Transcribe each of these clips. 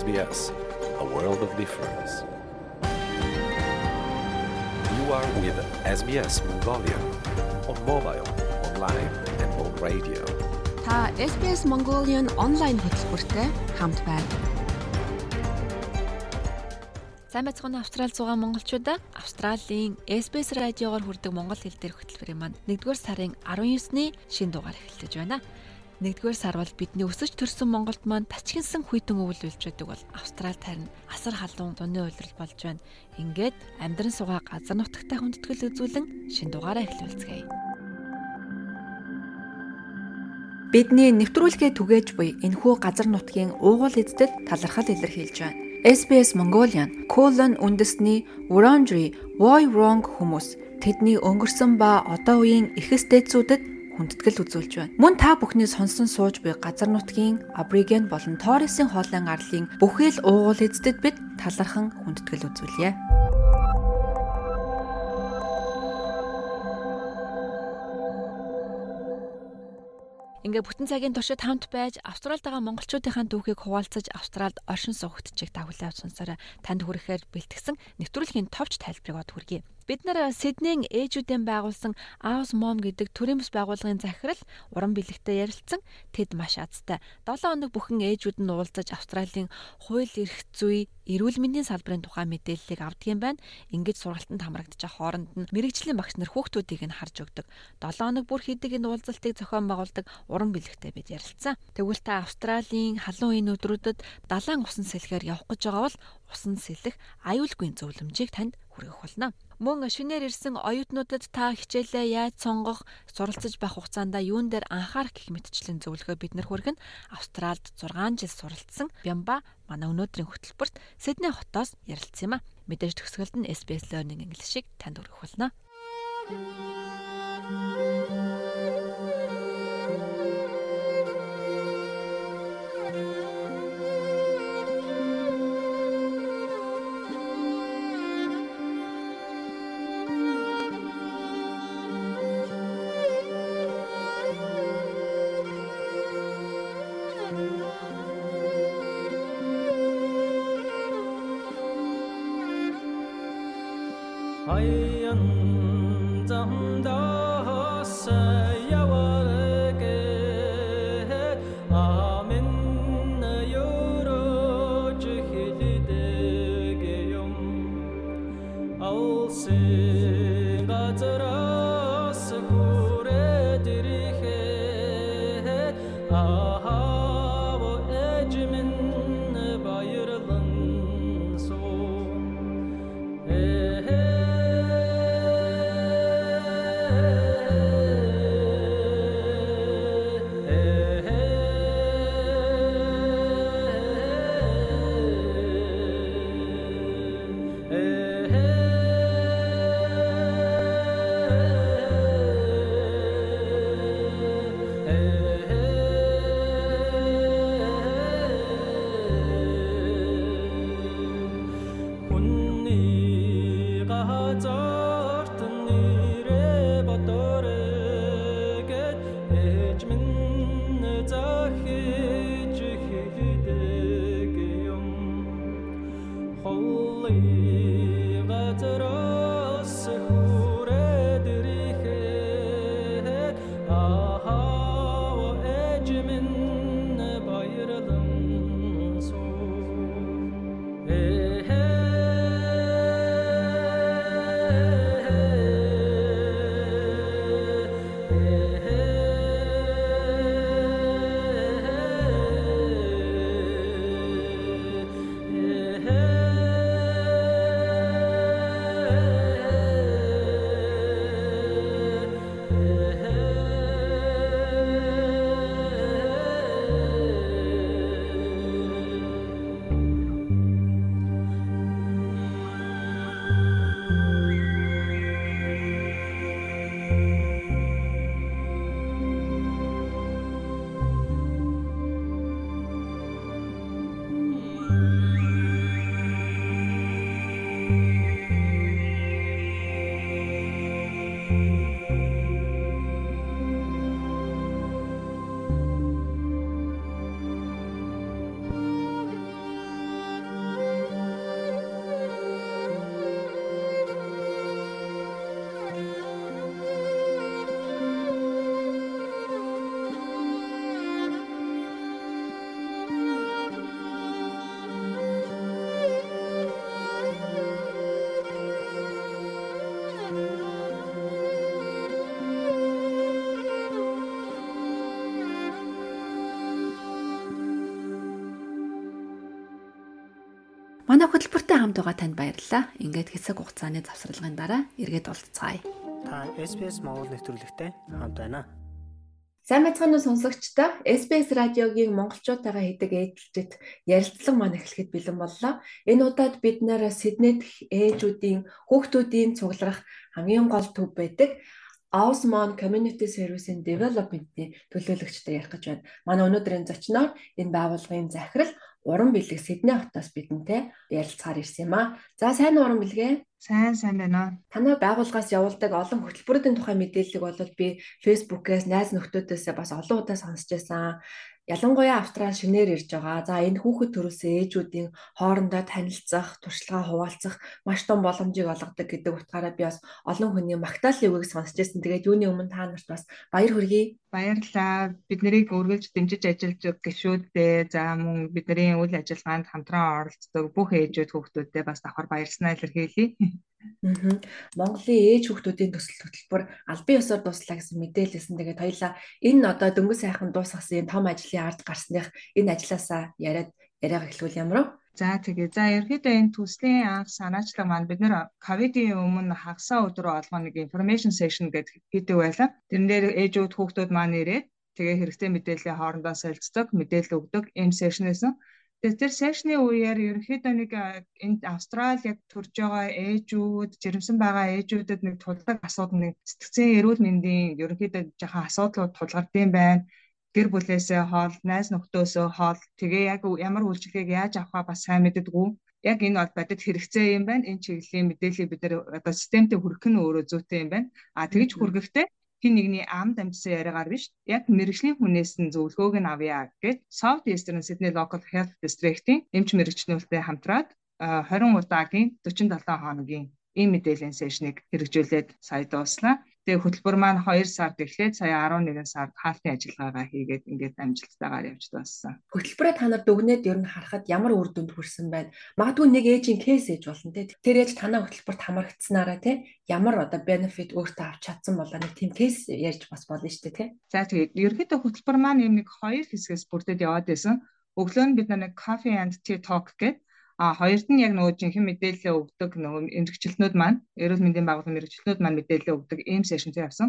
SBS, a world of difference. You are with SBS Mongolia on mobile, online and on radio. Та SBS Mongolian онлайн хөтөлбөртэй хамт байна. Сайн байцгаана Австрали зугаа монголчуудаа Австралийн SBS радиогоор хүрдэг монгол хэл дээрх хөтөлбөрийн маань 1-р сарын 19-ны шин дугаар эхэлж байна. 1-р сар бол бидний өсөж төрсөн Монголд маань тачгинсан хүйтэн өвөл байдаг бол Австрали тарин асар халуун зуны уйлрал болж байна. Ингээд амьдран сугаа газар нутагтай хүндэтгэл үзүүлэн шин дугаараа эхлүүлцгээе. Бидний нэвтрүүлгээ түгээж буй энэхүү газар нутгийн уугуул эздэд талархал илэрхийлж байна. SBS Mongolian Colon үндэсний Wurundjeri Woi Wurrung хүмүүс тэдний өнгөрсөн ба одоо үеийн эхэстэйцүүдэд хүндэтгэл үзүүлж байна. Мөн та бүхний сонсон сууж буй газар нутгийн Абориген болон Торресын хоолын арлын бүхэл уугуул эздэд бид талархан хүндэтгэл үзүүлье. Ингээ бүтэн цагийн туршид хамт байж Австралид байгаа монголчуудынхаа түүхийг хуваалцаж Австралид оршин суугдчих тагуулаа сонсороо танд хүрэхээр бэлтгэсэн нэвтрүүлгийн товч тайлбарыг од хүргэе. Бид нар Сиднейн ээжүүдийн байгуулсан House Mom гэдэг төрийн бас байгууллагын захирал уран бэлэгтэй ярилцсан тэд маш азтай. 7 хоног бүхэн ээжүүд нь уулзаж Австралийн хууль эрх зүй, эрүүл мэндийн салбарын тухай мэдээллийг авдгийн байна. Ингээд сургалтанд хамрагдчих хооронд нь мэрэгжлийн багш нар хүүхдүүдийг нь харж өгдөг. 7 хоног бүр хийдэг энэ уулзалтыг зохион байгуулдаг уран бэлэгтэй бид ярилцсан. Тэгвэл та Австралийн халуун энэ өдрүүдэд далайн усан сэлгээр явах гэж байгаа бол усан сэлэх аюулгүй зөвлөмжийг танд хүргэх болно. Мөн шинээр ирсэн оюутнуудад та хичээлээ яаж сонгох, суралцж байх хугацаанд юун дээр анхаарах гэх мэтчлэн зөвлөгөө бид нар хүргэн Австралид 6 жил суралцсан Бямба манай өнөөдрийн хөтөлбөрт Сидней хотоос ярилцсан юм а. Мэдээж төгсгөлд нь SBS Learning English-ийг танд хүргэх болно. Хөтөлбөртэй хамт байгаа танд баярлалаа. Ингээд хэсэг хугацааны завсралгын дараа эргээд уулзцаая. Та SBS Монгол нэвтрүүлэгтэй хамт байна. Сайн байцгаана уу сонсогчдоо. SBS радиогийн монголчуудаагаа хийдэг ээлжид ярилцлага маань эхлэхэд бэлэн боллоо. Энэ удаад бид нэр Сиднейт ээжүүдийн хүүхдүүдийн цугларах хамгийн гол төв байдаг Osmond Community Service-ийн Development-ийн төлөөлөгчтэй ярих гэж байна. Манай өнөөдрийн зочноор энэ байгууллагын захирал уран бэлэг Сидней хотоос бидэнтэй ярилцахаар ирсэн юм аа. За сайн уран бэлгээ. Сайн сайн байна. Танай байгууллагаас явуулдаг олон хөтөлбөрүүдийн тухай мэдээллийг бол би Facebook-ээс найз нөхдөөдөөсөө бас олон удаа сонсч байсан. Ялангуяа Австрали шинээр ирж байгаа. За энэ хүүхэд төрүүлсэн ээжүүдийн хоорондоо танилцах, туршлагаа хуваалцах маш том боломжийг олгодог гэдэг утгаараа би бас олон хүний магтаалын үгийг сонсч байсан. Тэгээд юуны өмнө та нарт бас баяр хүргэе. Баярлалаа. Бид нарыг үргэлж дэмжиж ажиллаж гişүүдээ за мөн бидний үйл ажиллагаанд хамтран оролцдог бүх ээжүүд хүүхдүүдтэй бас давхар баярснаа илэрхийлье. Монголын ээж хүүхдүүдийн төсөл хөтөлбөр албан ёсоор дуслаа гэсэн мэдээлэлсэн. Тэгээд хоёлаа энэ одоо дөнгөж сайхан дуусгасан энэ том ажлын ард гарсных энэ ажилласаа яриад яриага эхлүүл ямар вэ? За тэгээ. За ерөөдөө энэ төслийн анх санаачлаг маань бид нэр ковидын өмнө хагасаа өдрөө олгоо нэг information session гэдэг хийдэг байлаа. Тэрэн дээр ээжүүд хүүхдүүд маань ирээд тэгээ хэрэгтэй мэдээллийн хоорондоо солилцдог, мэдээлэл өгдөг энэ session байсан. Тэгэхээр тэр сешны үеэр ерөнхийдөө нэг энд Австрали яг төрж байгаа ээжүүд, жирэмсэн байгаа ээжүүдэд нэг тулдаг асуудал нэг сэтгцэн эрүүл мэндийн ерөнхийдөө жоохон асуудлууд тулгардсан байна. Гэр бүлээсээ хоол, найз нөхдөөсөө хоол тэгээ яг ямар үйлчлэгийг яаж авахаа бас сайн мэддэггүй. Яг энэ бол бодит хэрэгцээ юм байна. Энэ чиглэлийн мэдээллийг бид нэр одоо системтэй хүргэх нь өөрөө зүйтэй юм байна. А тэгж хүргэхдээ хин нэгний амд амьдсан яриагаар биш яг мэрэгжлийн хүнээс нь зөвлөгөөг нь авъя гэж South Eastern Sydney Local Health District-ийн эмч мэрэгчлэнүүдтэй хамтраад 20 удаагийн 47 хоногийн ийм мэдээллийн сешнийг хэрэгжүүлээд сая дууслаа. Тэгээ хөтөлбөр маань 2 сард эхлээд сая 11 сард хаалтын ажиллагаагаа хийгээд ингээд амжилттайгаар явж дууссан. Хөтөлбөрөө та нар дүгнээд ер нь харахад ямар үр дүнд хүрсэн байна? Магадгүй нэг ээжийн кейс ээж болно те. Тэр ээж танаа хөтөлбөрт хамрагдсанараа те ямар одоо benefit өөртөө авч чадсан болоо нэг тийм кейс ярьж бас болно шүү дээ те. За тэгээд ерөнхийдөө хөтөлбөр маань юм нэг хоёр хэсгээс бүрдээд яваад байсан. Өглөө нь бид нэг coffee and tea talk гэдэг А хоёрд нь яг нөгөө жинхэнэ мэдээлэл өгдөг нөгөө мэрэгчлэнүүд маань эрүүл мэндийн байгууллагын мэрэгчлэнүүд маань мэдээлэл өгдөг ийм сешнтэй явсан.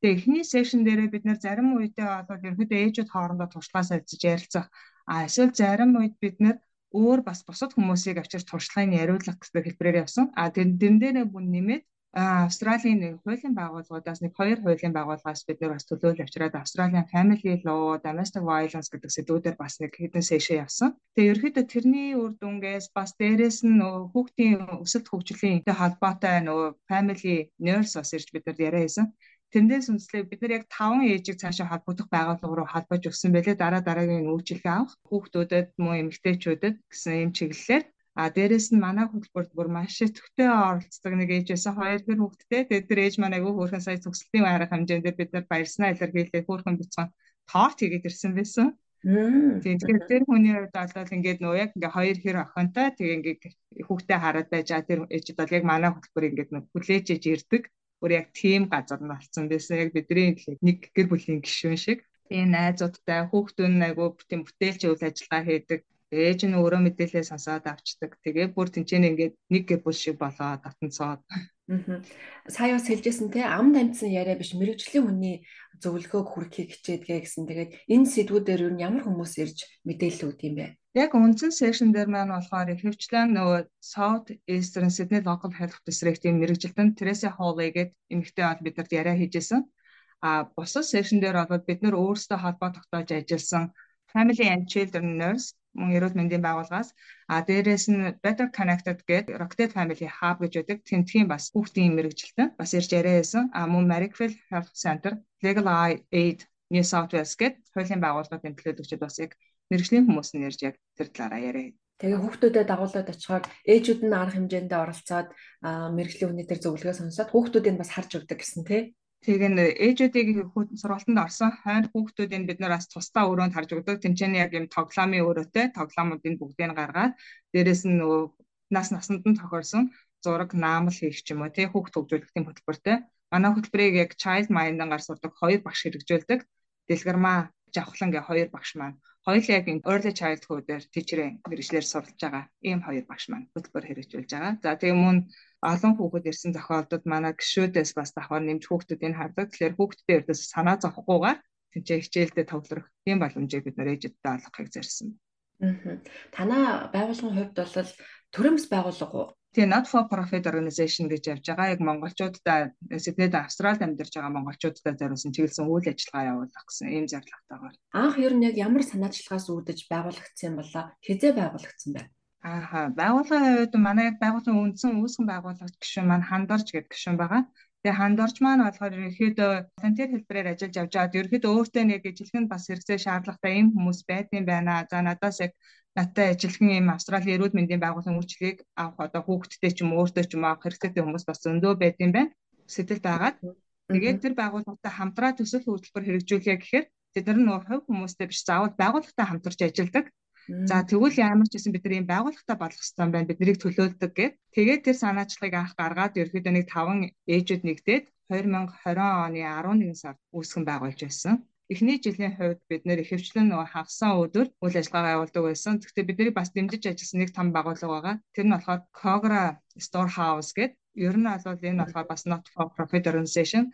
Тэгээ эхний сешн дээрээ бид нэр зарим үедээ бол ерөөдөө ээжүүд хоорондоо туршлагаа солилцож ярилцах. А эсвэл зарим үед бид нэр өөр бас бусад хүмүүсийг авчирч туршлагыг яриулах гэсэн хэлбэрээр явсан. А тэрэн дээрээ бүн нэмээд Австралийн нэг хуулийн байгууллагуудаас нэг хоёр хуулийн байгууллагаас бид нэр бас төлөөлөл авчираад Австралийн Family Law, Domestic Violence гэдэг сэдвүүдээр бас нэг хэдэн сешн явсан. Тэгээ ерөөхдөө тэрний үр дүнгээс бас дээрэс нь хүүхдийн өсөлт хөгжлийн холбоотой нөгөө Family Nurse бас ирж бид нар яриа хийсэн. Тэндээс үнслээ бид нар яг 5 ээжийг цаашаа холбогдох байгууллага руу холбож өгсөн байлээ. Дараа дараагийн үйлчилгээ авах хүүхдүүдэд мөн эмэгтэйчүүдэд гэсэн юм чиглэлээр А дээрэс нь манай хөтөлбөрт бүр маш төвтэй оролцдог нэг ээжээс хоёр хэр хүүхэдтэй. Тэгээд тэр ээж маань айгүй хөөрхөн сая төгсөлтийн байрах хэмжээндээ бид нар баярснаа илэрхийлээ хөөрхөн бицхан торт хийгээд ирсэн байсан. Тийм тэгэхээр тэр хүний хувьд бол ингээд нөө яг ингээ хоёр хэр охинтой тэгээ ингээ хүүхдээ хараад байж аа тэр ээжид бол яг манай хөтөлбөр ингээд нөө хүлээж ирдэг. Бүр яг тийм газар нь болсон байсан. Яг бидний нэг гэр бүлийн гишүүн шиг тийм найзуудтай хүүхдүүд нь айгүй тийм бүтээлч үйл ажиллагаа хийдэг ээж нь өөрөө мэдээлэл сонсоод авчдаг. Тэгээ бүр тэнцэн ингээд нэг гэр бүл шиг болоо татанцоод. Аа. Сая бас хэлжсэн те амд амьдсан яриа биш мэрэгжлийн хүний зөвлөгөөг хүргэхийг хичээдгээ гэсэн. Тэгээд энэ сэдвүүдээр юу ямар хүмүүс ирж мэдээлэл өгд юм бэ? Яг үндсэн сешн дээр маань болохоор ихэвчлэн нөгөө South Eastern Sydney Local Health District-ийн мэрэгжилтэн Teresa Hall гээд эмэгтэй бол бидэрт яриа хийжсэн. А бусад сешн дээр бол бид нөр өөрсдөө холбоо тогтоож ажилласан Family and Children Nurse мөн эрүүл мэндийн байгууллагаас. А дээрээс нь Better Connected гэдэг Rocket Family Hub гэж байдаг тентхийн бас хүүхдийн мэрэгжилтэн бас ирж яриа байсан а мөн Marrickville Health Center Legal Aid New South Wales гэдэг хуулийн байгууллагын төлөөлөгчд бас яг мэрэгжлийн хүмүүс нь ирж яг тэр талаараа яриа. Тэгээ хүүхдүүдэд дагуулад очихоор ээжүүд нь арга хэмжээндээ оролцоод мэрэгжлийн хүний төр зөвлөгөө сонсоод хүүхдүүдийг бас харж өгдөг гэсэн тий. Тэгээ н ээжүүдийг сургалтанд орсон хойно хүүхдүүдийн бид нар бас тусдаа өрөөнд харж өгдөг. Тэмчээний яг юм тоглоомын өрөөтэй тоглоомуудын бүгдийг гаргаад дээрэс нь нас насанд нь тохиорсон зураг наамал хийх ч юм уу тий хүүхд хөгжүүлэлтийн хөтөлбөртэй. Манай хөтөлбөрийг яг child mind-аар сурдаг хоёр багш хэрэгжүүлдэг. Дэлгэрмаа Жавхлан гэ хоёр багш маань хоёулаа яг early childhood дээр teacher-ийн мэрэгчлэр суралж байгаа ийм хоёр багш маань хөтөлбөр хэрэгжүүлж байгаа. За тэгээ мөн олон хүүхэд ирсэн зохиолдод манай гişүүдээс бас давхар нэмж хүүхдүүдийг хардаг. Тэгэхээр хүүхдүүдийн өрдөөс санаа зовхгүйгээр тэнцээ хичээлдээ товлорох тийм боломжийг бид нэр ээжэдтэй олгохыг зорьсон. Аа. Танаа байгууллагын хувьд бол төрөмс байгууллага уу? Тэгээ not for profit organization гэж явж байгаа. Яг монголчуудаа Сиднейд Австралид амьдарч байгаа монголчуудаа зориулсан чиглэсэн үйл ажиллагаа явуулах гэсэн ийм зорилготойгоор. Анх ер нь яг ямар санаачлагаас үүдэж байгуулагдсан болоо? Хизээ байгуулагдсан бэ? Ааха, байгууллагын хувьд манай яг байгууллагын үндсэн үүсгэн байгууллагч гишүүн маань Хандорж гэдэг гишүүн байгаа. Тэгээ хандорч маань болохоор ерөөхдөө волонтер хэлбэрээр ажиллаж явж байгаад ерөөхдөө өөртөө нэг ижилхэн бас хэрэгцээ шаардлагатай ийм хүмүүс байдсан байна. За надаас яг надтай ажилхан ийм Австралийн эрүүл мэндийн байгууллагын үйлчлэгийг авах одоо хүүхдтэй ч юм өөртөө ч юм авах хэрэгцээтэй хүмүүс бас зөндөө байдсан байна. Сэтэл байгаад тэгээд тэр байгууллагатай хамтраа төсөл хөтөлбөр хэрэгжүүлэе гэхээр тэд нар нөгөө хувь хүмүүстэй биш заавал байгууллагатай хамтарч ажилладаг. За тэгвэл ямар ч гэсэн бид нар ийм байгууллагатай болох хэрэгтэй байна. Бид нарыг төлөөлдөг гэд. Тэгээд тэр санаачлагыг анх гаргаад ерөөхдөө нэг 5 ээжүүд нэгдээд 2020 оны 11 сард үүсгэн байгуулж байсан. Эхний жилийн хувьд бид нэр ихэвчлэн нөгөө хагасан өдөр үйл ажиллагаа явуулдаг байсан. Гэхдээ бидний бас дэмжиж ажилласан нэг том байгууллага байгаа. Тэр нь болохоор Cogra Storehouse гэдэг. Ер нь бол энэ болохоор бас not for profit organization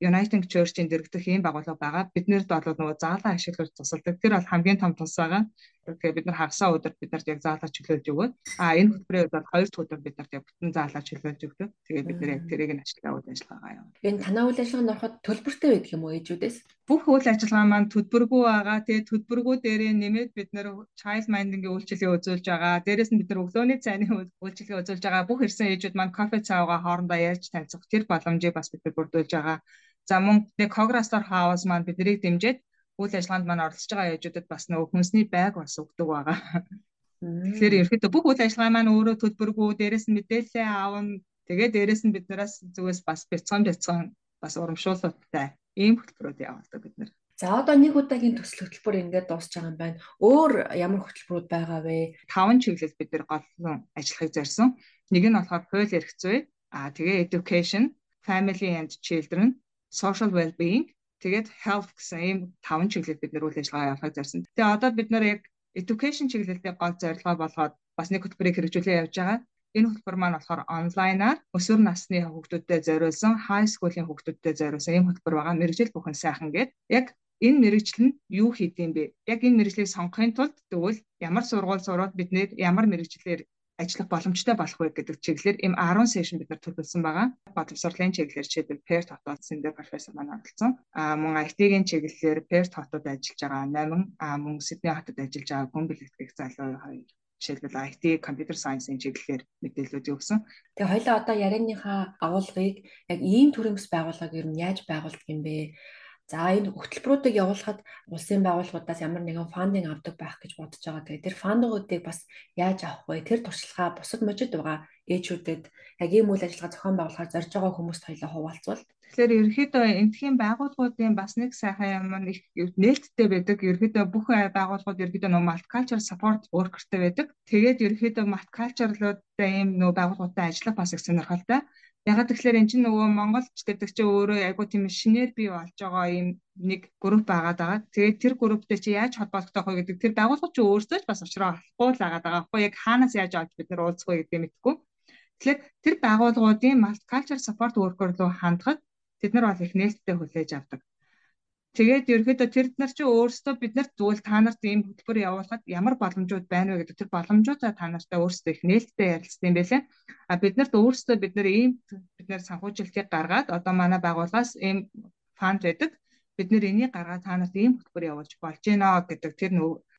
Uniting Church-ийн дэргэдэх ийм байгууллага байгаа. Биднэрд бол нөгөө заалаа ашиглаж тусалдаг. Тэр бол хамгийн том тус байгаа. Тэгэхээр бид нар хагасаа өдөр бид нарт яг заалаа чөлөөлж өгөөд а энэ хөтөлбөрийн үед бол хоёр дахь өдөр бид нарт яг бүтэн заалаа чөлөөлж өгдөг. Тэгээд бид нар яг тэрийг нь ашиглаад үйл ажиллагаагаа явуулдаг. Энэ танаа үйл ажиллагаанд ороход төлбөртэй байдаг юм уу ээжүүдээс? Бүх үйл ажиллагаа маань төлбөргүй байгаа. Тэгээд төлбөргүй дээрээ нэмээд бид нар child minding-ийн үйлчилгээ үзүүлж байгаа. Дээрээс нь бид нар өглөөний цайны үйлчилгээ үзүүлж байгаа. Бүх ирсэн ээжүүд маань кофе цаавгаа хоорондоо ярьж танилцах тэр боломжийг бас бид нар бүрдүүлж байгаа. За мөн нэг Cograstor House маань биднийг дэмжиж үйл ажиллагаанд маань оролцож байгаа яжуудад бас нөгөө хүнсний байг бас өгдөг байгаа. Тэгэхээр ерөөхдөө бүх үйл ажиллагаа маань өөрөө төлбөргүй, дээрэс нь мэдээлэл аавна. Тэгээ дээрэс нь биднээс зүгээс бас бяцхан бяцхан бас урамшуулалттай ийм хөтөлбөрүүд явуулдаг бид нэр. За одоо нэг удаагийн төсөл хөтөлбөр ингээд дуусч байгаа юм байна. Өөр ямар хөтөлбөрүүд байгаа вэ? Таван чиглэл бид нэр голлон ажиллахыг зорьсон. Нэг нь болохоор хууль эрх зүй, аа тэгээ education, family and children, social well-being тэгээд health гэсэн ийм таван чиглэлд бид нэр үйл ажиллагаа явуулахыг зорьсон. Тэгээ одоо бид нэр яг education чиглэлдээ гол зорилгоо болгоод бас нэг хөтөлбөрийг хэрэгжүүлээ явж байгаа. Энэ хөтөлбөр маань болохоор онлайнаар өсвөр насны хүүхдүүдэд зориулсан, high school-ийн хүүхдүүдэд зориулсан ийм хөтөлбөр байгаа. Мэргэжил бүхэн сайхан гээд яг энэ мэрэгжил нь юу хийдэм бэ? Яг энэ мэрэгжлийг сонгохын тулд тэгвэл ямар сургууль сураад бид нэр ямар мэрэгжлэр ажиллах боломжтой болох вэ гэдэг чиглэлээр им 10 сешн бид нар төлөвлөсөн байгаа. Боловсролын чиглэлээр жишээлбэл Perth хотоодсын дээр профессор маань оролцсон. А мөн IT-ийн чиглэлээр Perth хотод ажиллаж байгаа 8 а мөн Сидней хотод ажиллаж байгаа гүн бэлтгэх залуу хоёр жишээлбэл IT, computer science-ийн чиглэлээр мэдээлэлүүд өгсөн. Тэгээ хоёлаа одоо ярианыхаа агуулгыг яг ийм төрөмс байгууллагыг ер нь яаж байгуулдаг юм бэ? За энэ хөтөлбөрүүдийг явуулахад улсын байгууллагуудаас ямар нэгэн фандинг авдаг байх гэж бодож байгаа. Тэгээ тэр фандуудыг бас яаж авах вэ? Тэр туршлагаа бусад мужид байгаа ээжүүдэд яг ийм үйл ажиллагаа зохион байгуулахаар зорж байгаа хүмүүст хоёлоо хуваалцвал. Тэгэхээр ерөөхдөө энтхийн байгууллагуудын бас нэг сайхан юм их нээлттэй байдаг. Ерөөхдөө бүх байгууллагууд ерөөхдөө нөө multicultural support worker-тэй байдаг. Тэгээд ерөөхдөө multicultural-уудтай ийм нөө байгууллагуудтай ажиллах бас их сонирхолтой. Ягаад тэгэхээр эн чинь нөгөө монголч гэдэг чинь өөрөө айгуу тийм шинээр бий болж байгаа юм нэг групп байгаад байгаа. Тэгээд тэр групптэй чи яаж холбогдох вэ гэдэг тэр байгууллага чи өөрсдөө ч бас уучраа болохгүй л байгаа. Тэгэхгүй яг хаанаас яаж авч бид нар уулзах вэ гэдэг мэдгүй. Тэгэхээр тэр байгууллагуудын multicultural support worker руу хандхад тэд нар бол их нээлттэй хүлээж авдаг. Тэгээд ерөөхдөө тэр нар чи өөрсдөө биднэрт зүгээр та нарт ийм хөтөлбөр явуулахад ямар боломжууд байна вэ гэдэг тэр боломжуудаа та нартай өөрсдөө их нээлттэй ярилцсан юм байлаа. А биднэрт өөрсдөө бид нар ийм бид нар санхүүжилтийг гаргаад одоо манай байгууллагаас ийм фанд байдаг. Бид нэр энийг гаргаад та нарт ийм хөтөлбөр явуулж болж гинэ гэдэг тэр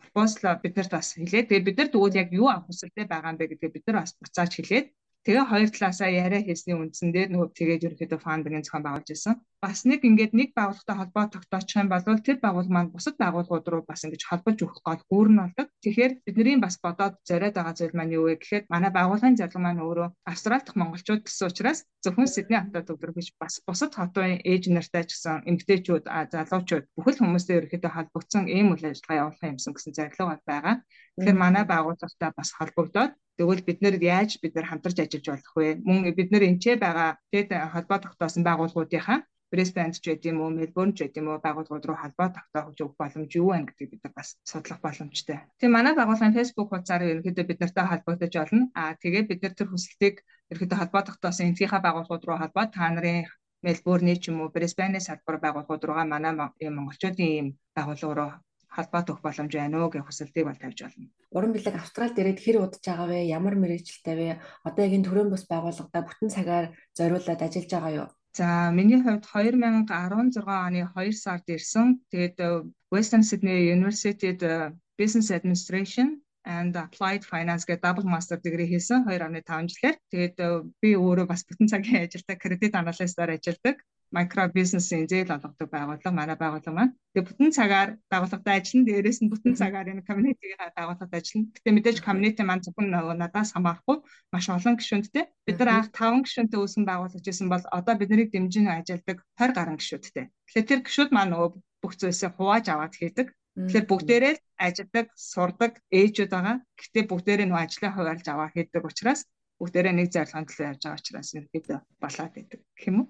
пропозал биднэрт бас хэлээ. Тэгээд бид нар тэгвэл яг юу авах хүсэлтэй байгаа юм бэ гэдгийг бид нар бас буцааж хэлээд Тэгээ хоёр талаасаа яриа хийсний үндсэн дээр нөгөө тэгээд ерөөхдөө фандинг зохион байгуулж ирсэн. Бас нэг ингээд нэг байгууллагатай холбоо тогтоочих юм бол тэр байгууллага маань бусад байгууллагууд руу бас ингэж холбож өгөх гол гүүр нь болдог. Тэгэхээр бидний бас бодоод зориод байгаа зүйл маань юу вэ гэхээр манай байгууллагын зарлага маань өөрөө Австрали дахь монголчууд гэсэн учраас зөвхөн Сидней хотод өдрөгөж бас бусад хотын ээж нартай ч гэсэн эмэгтэйчүүд залуучууд бүхэл хүмүүстэй ерөөхдөө холбогдсон ийм үйл ажиллагаа явуулах юмсан гэсэн зорилго байгаа. Тэгэхээр манай байгууллагатай бас холбогдоод Тэгвэл бид нэр яаж бид нар хамтарч ажиллаж болох вэ? Мөн бид нар энчээ байгаа тэд холбоо тогтоосон байгууллагуудынхаа Brisbane ч гэдэг юм уу, Melbourne ч гэдэг юм уу байгууллагууд руу холбоо тогтоох өгөх боломж юу вэ гэдгийг бид нар бас судлах боломжтой. Тэгээ манай байгууллагын Facebook хуудасаар ерөнхийдөө бид нартай холбогдож олно. Аа тэгээ бид нар тэр хүсэлтийг ерөнхийдөө холбоо тогтоосон энэхийнхээ байгууллагууд руу холбоо та нарын Мельбурний ч юм уу Брисбейнээс салбар байгууллагууд руугаа манай монголчуудын ийм байгууллага руу холбоо төх боломж байна уу гэх хүсэлтийг бол тавьж байна. Уран бэлэг Австралид ирээд хэр удаж байгаа вэ? Ямар мэрэгчлэлтэй вэ? Одоо яг энэ төрийн бус байгууллагада бүтэн цагаар зориулаад ажиллаж байгаа юу? За миний хувьд 2016 оны 2 сард ирсэн. Тэгээд э, Western Sydney University-д э, Business Administration and Applied Finance гэдэг double master degree хийсэн 2.5 жилээр. Тэгээд э, би өөрөө бас бүтэн цагийн ажилдаа credit analyst-аар ажилладаг микро бизнесийн зээл олгодог байгууллага манай байгууллага маань. Тэгээ бүтэн цагаар байгууллагад ажиллана. Дээрээс нь бүтэн цагаар энэ community-ийн байгууллагад ажиллана. Гэтэ мэдээж community маань зөвхөн надаас хамаарахгүй маш олон гишүүнтэй. Бид нар анх 5 гишүүнтэй үүсгэн байгуулж ирсэн бол одоо биднийг дэмжин ажилладаг 20 гаруй гишүүдтэй. Тэгэхээр тэр гишүүд маань нөгөө бүх зүйлсээ хувааж аваад хийдэг. Тэгэхээр бүгдээрээ л ажилладаг, сурдаг ээжүүд байгаа. Гэтэ бүгдээрээ нөгөө ажлаа хуваалж аваа хийдэг учраас бүгдээрээ нэг зорилгонд төлөө явж байгаа учраас ерөөдөө болоод идэг гэх юм уу.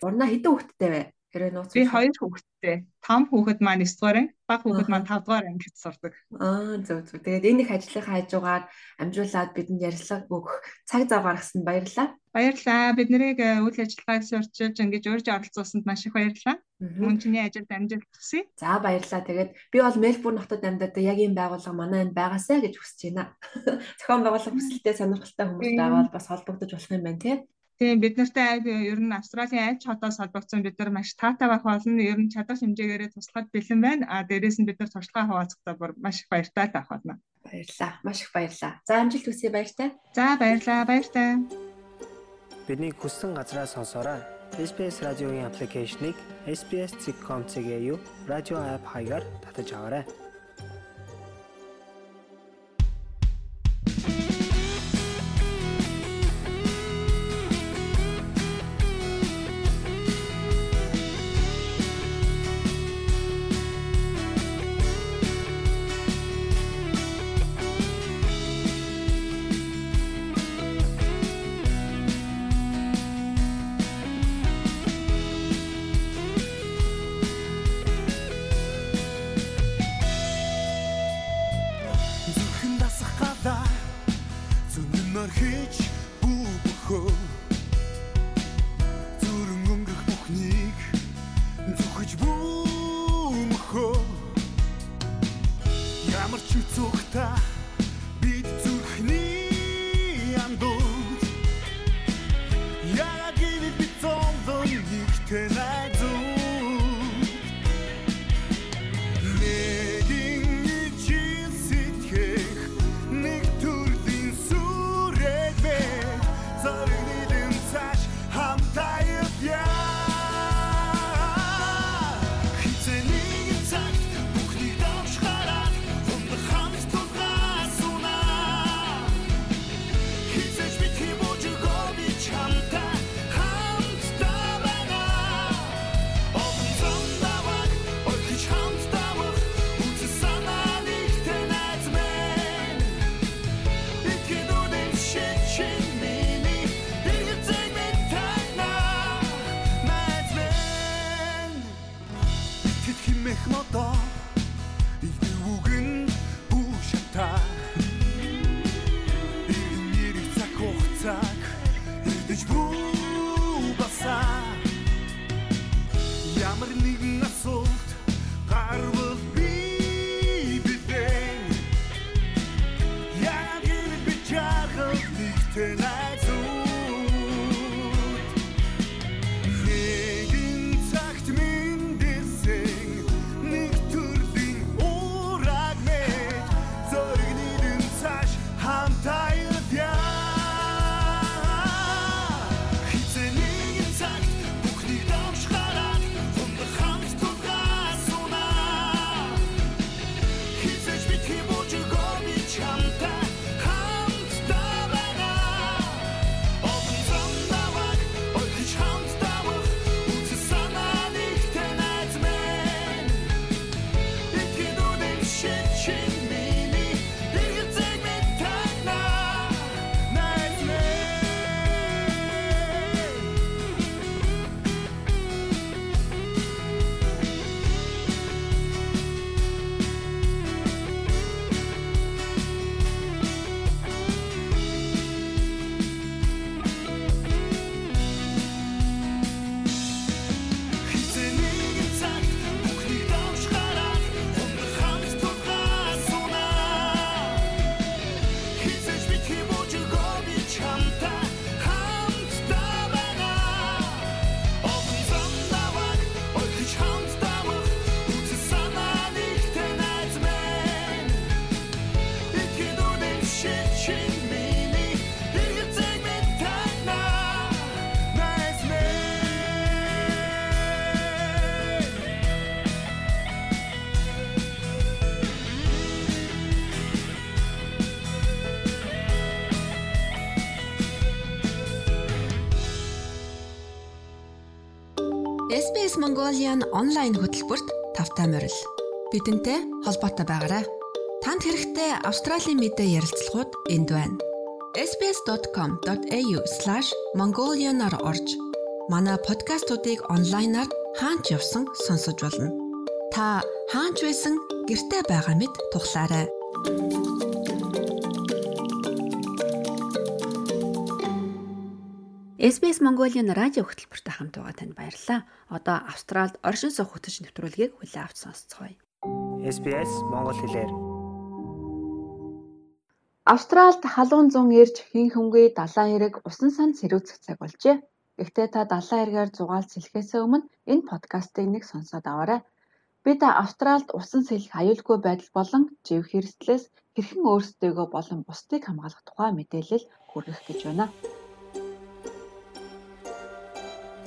Урна хэдэн хүүхэдтэй вэ? Хэрэг нууц. Би хоёр хүүхэдтэй. Том хүүхэд маань 9 дугаар анги, бага хүүхэд маань 5 дугаар ангид сурдаг. Аа зөв зөв. Тэгээд энэ их ажлынхаа хажуугаар амжуулаад бидэнд ярилцлага өгөх цаг зав гаргасан баярлалаа. Баярлалаа. Бид нарыг э, үйл ажиллагааг сурчилж ингэж урьж оролцуулсанд маш их баярлалаа. Мөн чиний ажилд амжилт хүсье. За баярлалаа. Тэгээд би бол Мельбурн хотод амьдардаг яг ийм байгууллага манай энд байгаасаа гэж хүсэж байна. Зохион байгуулах хүсэлтэд сонирхолтой хүмүүс байвал бас холбогдож болох юм байна тий. Тийм бид нартай ер нь Австралийн аль ч хотоос холбогдсон бид нар маш таатай байх болно. Ер нь чадах хэмжээгээр туслахад бэлэн байна. А дээрээс нь бид нар туршлагаа хуваалцахдаа бүр маш их баяртай байх болно. Баярлалаа. Маш их баярлалаа. За амжилт хүсье баяртай. За баярлалаа. Баяртай. Бидний хүссэн газраас сонсоорой. SBS радиогийн аппликейшнийг SBS.com.cg юу радио апп хаягаар татаж аваарай. Mongolian онлайн хөтөлбөрт тавтай морил. Бидэнтэй холбоотой байгаарай. Танд хэрэгтэй Австралийн мэдээ ярилцлагууд энд байна. sbs.com.au/mongolian-аар орж манай подкастуудыг онлайнаар хаанч явсан сонсож болно. Та хаанч байсан гэртээ байгаа мэт тухлаарай. SBS Mongolian радио хөтөлбөртэй хамт байгаа танд баярлалаа. Одоо Австралид оршин суух хөтөч нэвтрүүлгийг хүлээн авч сонсцгоё. SBS Монгол хэлээр Австралид халуун зун ирж хин хөмгөй далайн эрэг усан сан сэрүүцэх цаг болжээ. Гэхдээ та далайн эргээр зугаал сэлхээс өмнө энэ подкастыг нэг сонсоод аваарай. Бид Австралид усан сэлэх аюулгүй байдал болон жив хэрэгслээс хэрхэн өөрсдөө болон бусдыг хамгаалах тухай мэдээлэл хүргэх гэж байна.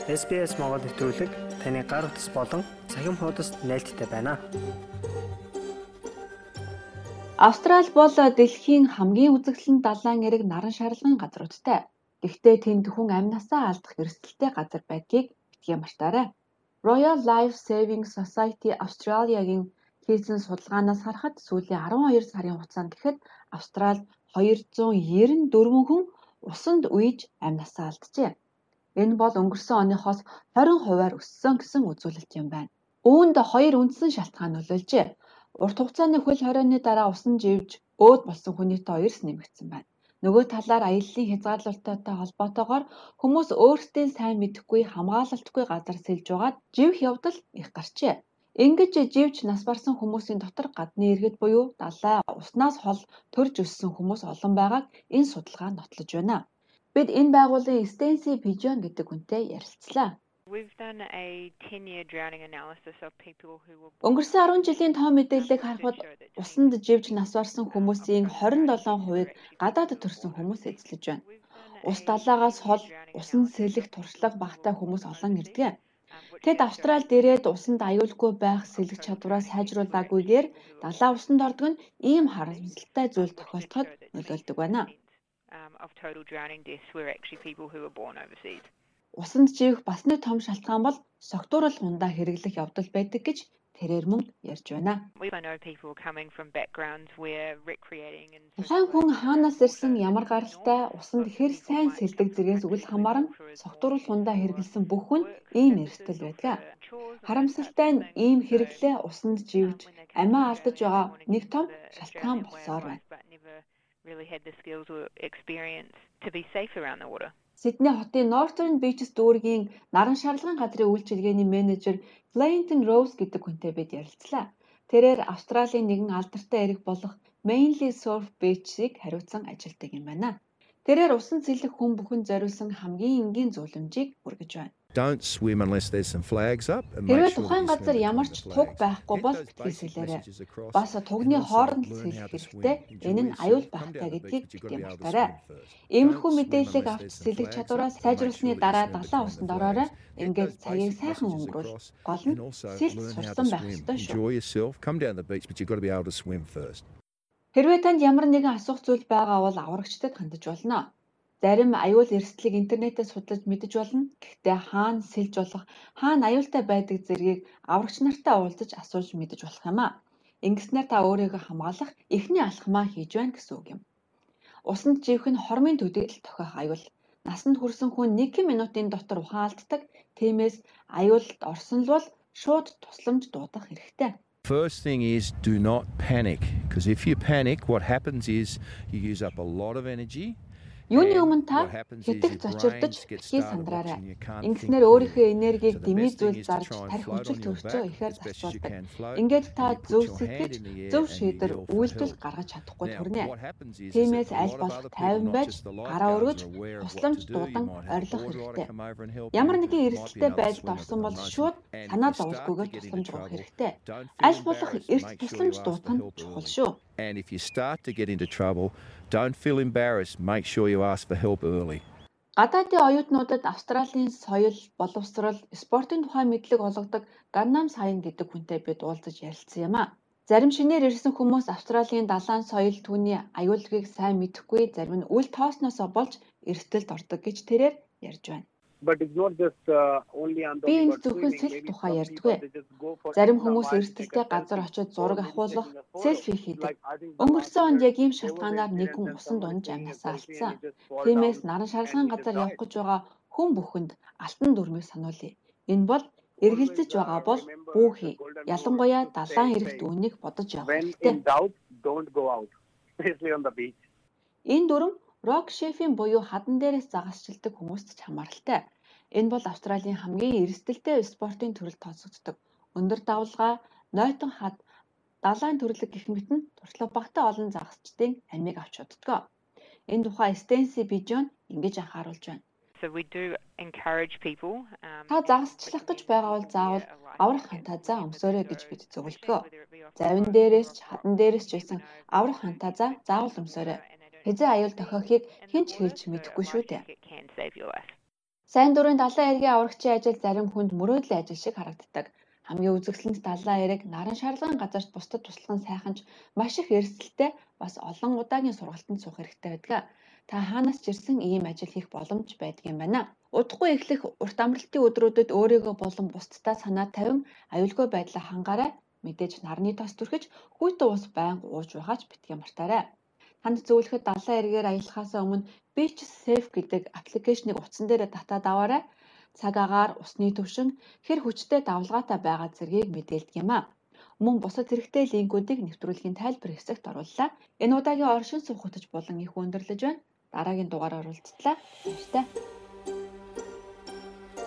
SBS Монгол нэвтрүүлэг таны гар утас болон цахим хуудасд нийлдэхтэй байна. Австрали бол дэлхийн хамгийн үзэгдэлэн далайн эрэг наран шарлагын газруудтай. Гэхдээ тэнд хүн амнасаа алдах эрсдэлтэй газар байдгийг битгий мартаарай. Royal Life Saving Society Australia-гийн хийсэн судалгаанаас харахад сүүлийн 12 сарын хугацаанд гэхэд Австралид 294 хүн усанд үеж амнасаа алджээ. Энэ бол өнгөрсөн оныхоос 20 хувиар өссөн гэсэн үзүүлэлт юм байна. Үүнд хоёр үндсэн шалтгаан нөлөөлжээ. Урт хугацааны хөл хорионы дараа усан живж өөд болсон хүний тоо эрс нэмэгдсэн байна. Нөгөө талаар аяллаа хязгаарлалттай холбоотойгоор хүмүүс өөрсдийн сайн мэдэхгүй хамгаалалтгүй газар сэлж байгаад живх явдал их гарчээ. Ингэж живж нас барсан хүмүүсийн дотор гадны иргэд буюу далай уснаас хол төрж өссөн хүмүүс олон байгааг энэ судалгаа нотлож байна. Бид энэ байгууллагын Stacey Pigeon гэдэг хүнтэй ярилцлаа. Өнгөрсөн 10 жилийн тоо мэдээллийг харахад усанд живж нас барсан хүмүүсийн 27%-ыг гадаад төрсэн хүмүүс эзлэж байна. Ус далаагаас хол усан сэлэх туршлага багтай хүмүүс олон ирдэг. Тэд Австралид ирээд усанд аюулгүй байх сэлэх чадвараа сайжруулаагүйгээр далаа усанд ордог нь ийм харамсалтай зүйл тохиолдоход нөлөөлдөг байна of total drowning deaths were actually people who were born overseas. Усанд живэх бас нэг том шалтгаан бол согтуурал хундаа хэрэглэх явдал байдаг гэж тэрээр мөн ярьж байна. Тухайн хүн хаанаас ирсэн ямар гаралтай усанд хэр сайн сэлдэг зэргээс үл хамааран согтуурал хундаа хэрэглэсэн бүх хүн ийм эрсдэл байдаг. Харамсалтай нь ийм хэрэглээ усанд живж амиа алдаж байгаа нэг том шалтгаан болсоор байна really had the skills or experience to be safe around the water. Сидней хотын Northern Beaches дүүргийн наран шарлагын газрын үйлчилгээний менежер Clayton Rose гэдэг хүнтэй бид ярилцлаа. Тэрээр Австралийн нэгэн алдартай эрэг болох Mainly Surf Beach-ийг хариуцсан ажилтдаг юм байна. Тэрээр усан цэлэх хүн бүхэн зориулсан хамгийн энгийн зөвлөмжийг хүргэж байна. Don't swim unless there's some flags up. Хэрвээ тухайн газар ямар ч туг байхгүй бол хэлсэлээрэй. Бас тугны хооронд сэлэх хэрэгтэй. Энэ нь аюул багтай гэдгийг битгий мартаарай. Иймэрхүү мэдээллийг авч сэлэх чадвараа сайжруулсны дараа далайн усанд ороорой. Ингээд цагийг сайхан өнгөрүүл. Гол нь сэлж сурсан байх ёстой шүү. Хэрвээ танд ямар нэгэн асуух зүйл байгаа бол аврагчдад хандаж болно. Зарим аюул эрсдлийг интернетээс судлаж мэдэж болно. Гэхдээ хаана сэлж болох, хаана аюултай байдаг зэргийг аврагч нартай уулзаж асууж мэдэж болох юм а. Ингэснээр та өөрийгөө хамгаалах эхний алхмаа хийж байна гэсэн үг юм. Усанд живэх нь хормын төдийлөл тохиох аюул. Насанд хүрсэн хүн 1 минутын дотор ухаан алддаг. Тиймээс аюулд орсон л бол шууд тусламж дуудах хэрэгтэй. First thing is do not panic because if you panic what happens is you use up a lot of energy Юуны өмнө та хэтэх зочирдож хий сандраарай. Ингэснээр өөрийнхөө энергийг дэмий зүйл зарж тарих хүчил төрчөө ихээр зарцуулдаг. Ингээд та зөв сэтгэж, зөв шийдвэр үйлдэл гаргаж чадахгүй төрнэ. Тиймээс аль болох тайван байж, гараа өргөж, тусламж дуудан орилох хэрэгтэй. Ямар нэгэн эрсдэлтэй байдалд орсон бол шууд санаа зовлохгүйгээр тусламж авах хэрэгтэй. Аль болох эрт тусламж дуудах нь чухал шүү. And if you start to get into trouble, don't feel embarrassed. Make sure you ask for help early. Гадаадын оюутнуудад Австралийн соёл, боловсрол, спортын тухай мэдлэг олгодог Gangnam Style гэдэг хүнтэй бид уулзаж ярилцсан юм а. Зарим шинээр ирсэн хүмүүс Австралийн далайн соёл түүний аюулгүйг сайн мэдэхгүй зарим нь үл тоосноосоо болж эрсдэлд ордог гэж тэрээр ярьж байна. Би энэ зөвхөн сэлф тухай ярьдгүй. Зарим хүмүүс эрсдэлтэй газар очиж зураг авахуулах, селфи хийдэг. Өнгөрсөн онд яг ийм шалтгаанаар нэг хүн усан дунж амнасаа алдсан. Тиймээс наран шарлагын газар явах гэж байгаа хүн бүхэнд алтан дүрмийг сануулъя. Энэ бол эргэлзэж байгаа бол бүхий. Ялангуяа далайн эрэгт үнийг бодож явах хэрэгтэй. Энэ дүрм рок шефийн буюу хадан дээрээс загасчилдаг хүмүүст ч хамааралтай. Энэ бол Австралийн хамгийн эрсдэлтэй спортын төрөл тооцогддог. Өндөр давлгаа, нойтон хад, далайн төрлөг гэх мэт нь туршлага багтаа олон загасчдын амийг авч уддаг. Энэ тухай Стенси Бижон ингэж анхааруулж байна. Та загасчлах гэж байгаа бол заавал аврах хантазаа өмсөөрэй гэж бид зөвлөдгөө. Завин дээрээс ч хадан дээрээс ч байсан аврах хантазаа заавал өмсөөрэй. Хизээ аюул тохиохыг хэн ч хэлж мэдэхгүй шүү дээ. Сайн дурын далайн эргийн аврагчийн ажил зарим хүнд мөрөөдлийн ажил шиг харагддаг. Хамгийн үзэсгэлэнт далайн эрэг наран шарлагын газарт бусдад туслах нь сайхан ч маш их эрсдэлтэй бас олон удаагийн сургалтанд суух хэрэгтэй байдаг. Та хаанаас ч ирсэн ийм ажил хийх боломж байдаг юм байна. Удахгүй эхлэх урт амралтын өдрүүдэд өөрийгөө болон бусдтай санаа тавин аюулгүй байдлаа хангаарай. Мэдээж нарны тос түрхэж хүйтэн ус байнга ууж байгаа ч битгий мартаарай. Танд зөвлөхөд далайн эргээр аялахаас өмнө Beach Safe гэдэг аппликейшнийг утсан дээр татаад аваарай. Цаг агаар, усны түвшин, хэр хүчтэй давлгаатай байгаа зэргийг мэдээлдэг юм а. Мөн бусад хэрэгтэй линкүүдийг нэвтрүүлгийн тайлбар хэсэгт орууллаа. Энэ удаагийн оршин суух хөтөж болон их өндөрлөж байна. Дараагийн дугаараар уулзтлаа. Баярлалаа.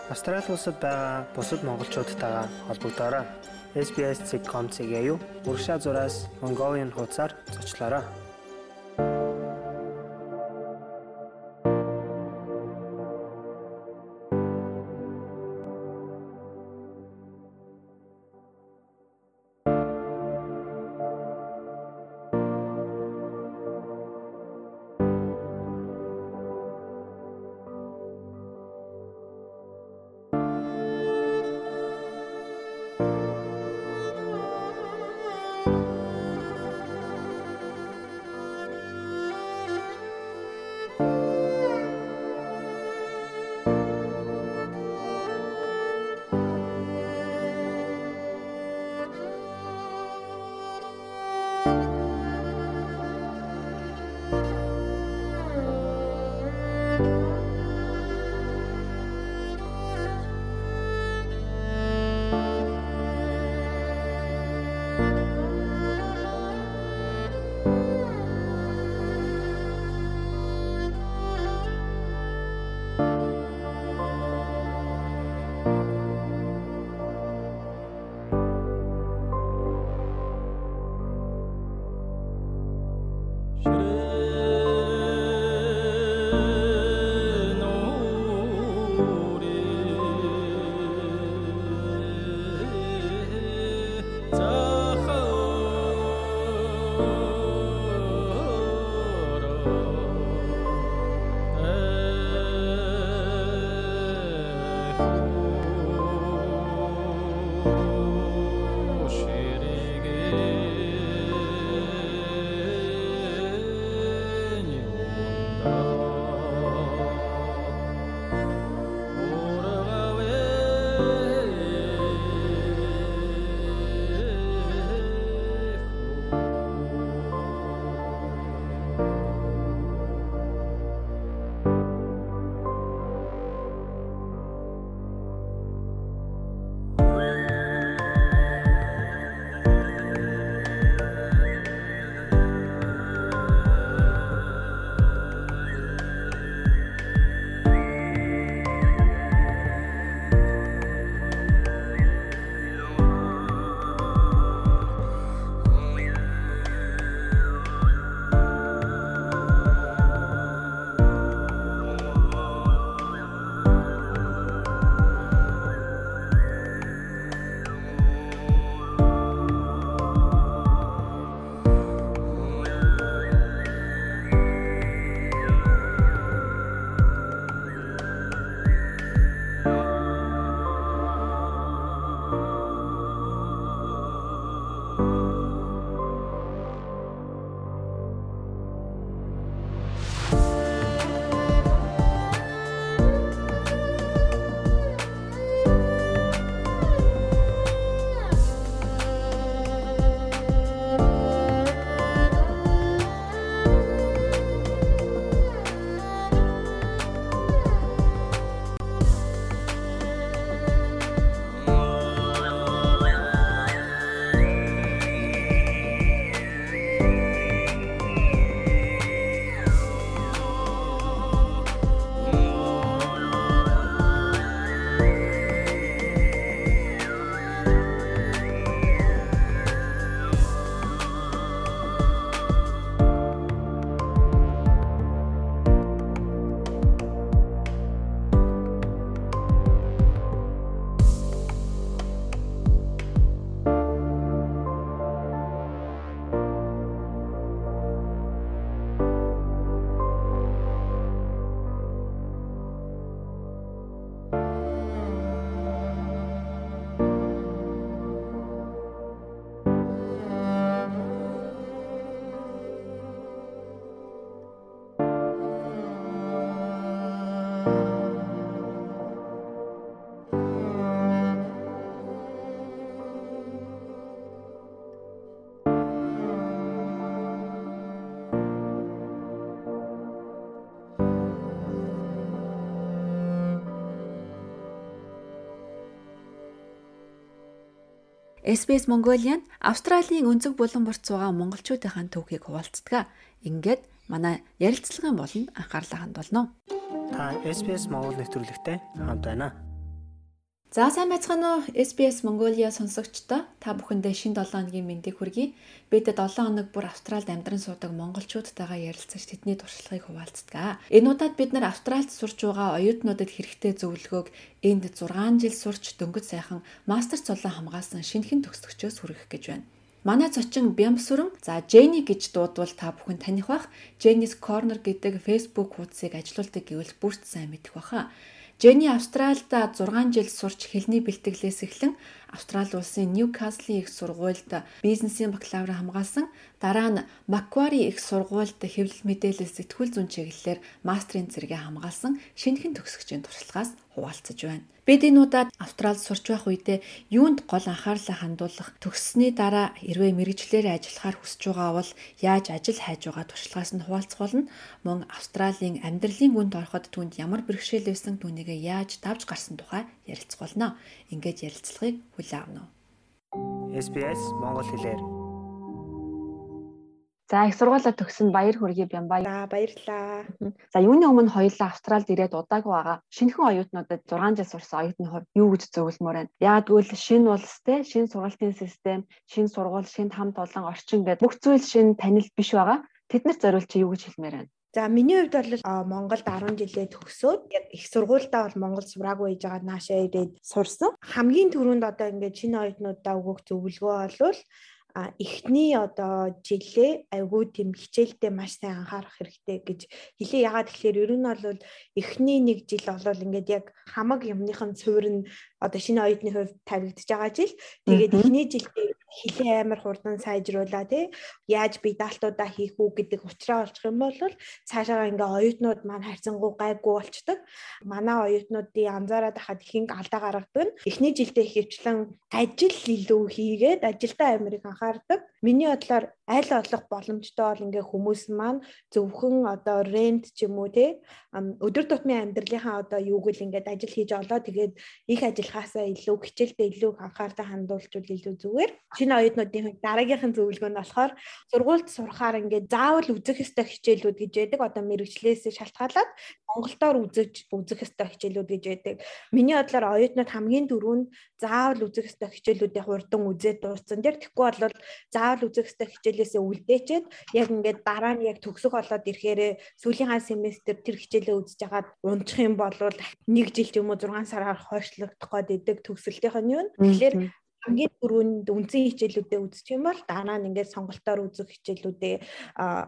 Австрали улсад байгаа бусад монголчуудтайгаа холбогдоорой. SBS.com.cg юу уршаа зураас Mongolian хуудасаар зочлоорой. SBS Mongolian Австралийн өнцөг булан борт суугаа монголчуудынхаа түүхийг хуваалцдаг. Ингээд манай ярилцлагын болонд анхаарлаа хандуулно. Та SBS Монгол нэвтрүүлэгтэй хамт байна. За сайн байцгаана уу SBS Mongolia сонсогчдоо та бүхэндээ шин 7 хоногийн мэндийг хүргэе. Бид 7 хоног бүр Австралид амьдран суудаг монголчуудтайгаа ярилцаж тэдний туршлагыг хуваалцдаг. Энэ удаад бид нар Австралид сурч байгаа оюутнуудад хэрэгтэй зөвлөгөөг энд 6 жил сурч дөнгөж сайхан мастер цолон хамгаалсан шинэхэн төгсөгчөөс хүргэх гэж байна. Манай зочин Бямсүрэн за Jenny гэж дуудвал та бүхэн таних бах. Jenny's Corner гэдэг Facebook хуудсыг ажилуулдаг гэвэл бүрт сайн мэдэх баха. Jenny Австральд 6 жил сурч хэлний бэлтгэлээс эхлэн Австрали улсын Ньюкаслийн их сургуульд бизнесийн бакалавр хамгаалсан. Дараа нь Macquarie их сургуульд хэвлэл мэдээлэл сэтгүүл зүйн чиглэлээр мастрын зэрэгээ хамгаалсан шинэхэн төгсөгчийн туршлагаас хуваалцаж байна. Бид энэ удаад Австралид сурч байх үедээ юунд гол анхаарлаа хандуулах, төгссөний дараа хэрвээ мэрэгчлэрээ ажиллахаар хүсэж байгаа бол яаж ажил хайж байгаа туршлагаас нь хуваалцах болно. Мөн Австралийн амьдралын гүнд ороход түнд ямар бэрхшээл байсан түүнийг яаж давж гарсан тухай ярилцах болно. Ингээд ярилцлагыг хүлээн авна уу? SBS Монгол хэлээр За их сургуулаа төгсөн баяр хүргэе Бямбай. За баярлалаа. За юуны өмнө хоёулаа Австралид ирээд удаагүй байгаа. Шинэхэн оюутнуудад 6 жил сурсан оюутны хувьд юу гэж зөвлөмөр байна? Яг тэгвэл шинэ улс те, шинэ сургалтын систем, шинэ сургууль, шинэ хамт олон орчин гэдэг бүх зүйл шинэ танил биш байгаа. Тэднэрт зориулж юу гэж хэлмээр байна? За миний хувьд бол Монголд 10 жилээ төгсөөд яг их сургуультай бол Монгол сураагүй байж байгаа наашаа ирээд сурсан. Хамгийн түрүүнд одоо ингээд шинэ оюутнуудаа өгөх зөвлөгөө бол эхний одоо жилээ айгүй тийм хичээлдээ маш сайн анхаарах хэрэгтэй гэж хэлээ. Ягаад тэгэхээр ер нь бол эхний нэг жил болол ингээд яг хамаг юмныхан цувир нь одоо шинэ оюутны хувьд тавигдж байгаа жил. Тэгээд эхний жилдээ хилээ амар хурдан сайжруулаа тий яаж би даалтуудаа хийх үү гэдэг ухраа олчих юм бол цаашаа ингээ оюутнууд маань хайрцангуй гайгүй болчдөг. Манай оюутнуудын анзаараад хахад ихэнх алдаа гаргадаг нь эхний жилдээ хөвчлэн ажил илүү хийгээд ажилдаа амирыг анхаардаг. Миний бодлоор аль олох боломжтой бол ингээ хүмүүс маань зөвхөн одоо рент ч юм уу те өдөр тутмын амьдралынхаа одоо юуг л ингээд ажил хийж олоо тэгээд их ажиллахаасаа илүү хичээлдээ илүү анхаарлаа хандуулжвал илүү зүгээр. Шинэ оюутнуудын хувьд дараагийнх нь зөвлөгөө нь болохоор сургуульд сурахаар ингээд заавал үзэх ёстой хичээлүүд гэж байдаг. Одоо мэрэгчлээс шалтгаалаад Монголдоор үзэж үзэх ёстой хичээлүүд гэж байдаг. Миний бодлоор оюутнууд хамгийн дөрөв нь заавал үзэх ёстой хичээлүүдийг хурдан үзээд дууссан. Тэр тэгэхгүй бол заавал үзэх ёстой хичээл хичээлээсээ үлдээчээд яг ингээд дараа нь яг төгсөх болоод ирэхээр сүүлийнхаа семестр тэр хичээлээ үзэж агаад унчих юм бол нэг жил ч юм уу 6 сараар хойшлогдох гээд идэг төгсөлтийнх нь юу. Тэгэхээр хамгийн түрүүнд үндсэн хичээлүүдэд үзчих юм бол дараа нь ингээд сонголтоор үзэх хичээлүүдээ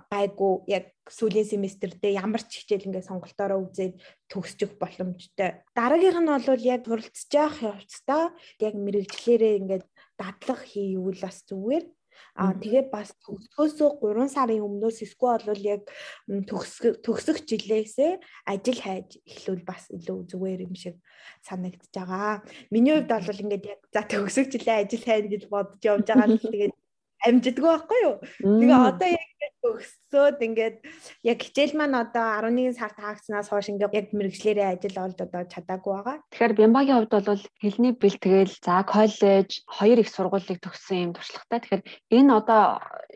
гайгүй яг сүүлийн семестрдээ ямар ч хичээл ингээд сонголтоороо үзээд төгсчих боломжтой. Дараагийнх нь бол яг суралцж явах явцдаа яг мэрэгчлэрээ ингээд дадлах хийвэл бас зүгээр Аа тэгээ бас төгсгөөсөө 3 сарын өмнөөс эсвэл бол яг төгсөх жилээсээ ажил хайж эхлүүл бас илүү зүгээр юм шиг санагдаж байгаа. Миний хувьд бол ингээд яг за төгсөх жилээ ажил хайна гэж бодож явж байгаа л тэгээд амжидгүй байхгүй юу. Тэгээ одоо яг өгсөөд ингээд яг хичээл маань одоо 11 сар таагснаас хойш ингээд яг мэрэгчлэрээ ажил олд одоо чадаагүй байгаа. Тэгэхээр Бямбагийн хувьд бол хэлний бэлтгэл, за коллеж, хоёр их сургуулийг төгссөн юм туршлагатай. Тэгэхээр энэ одоо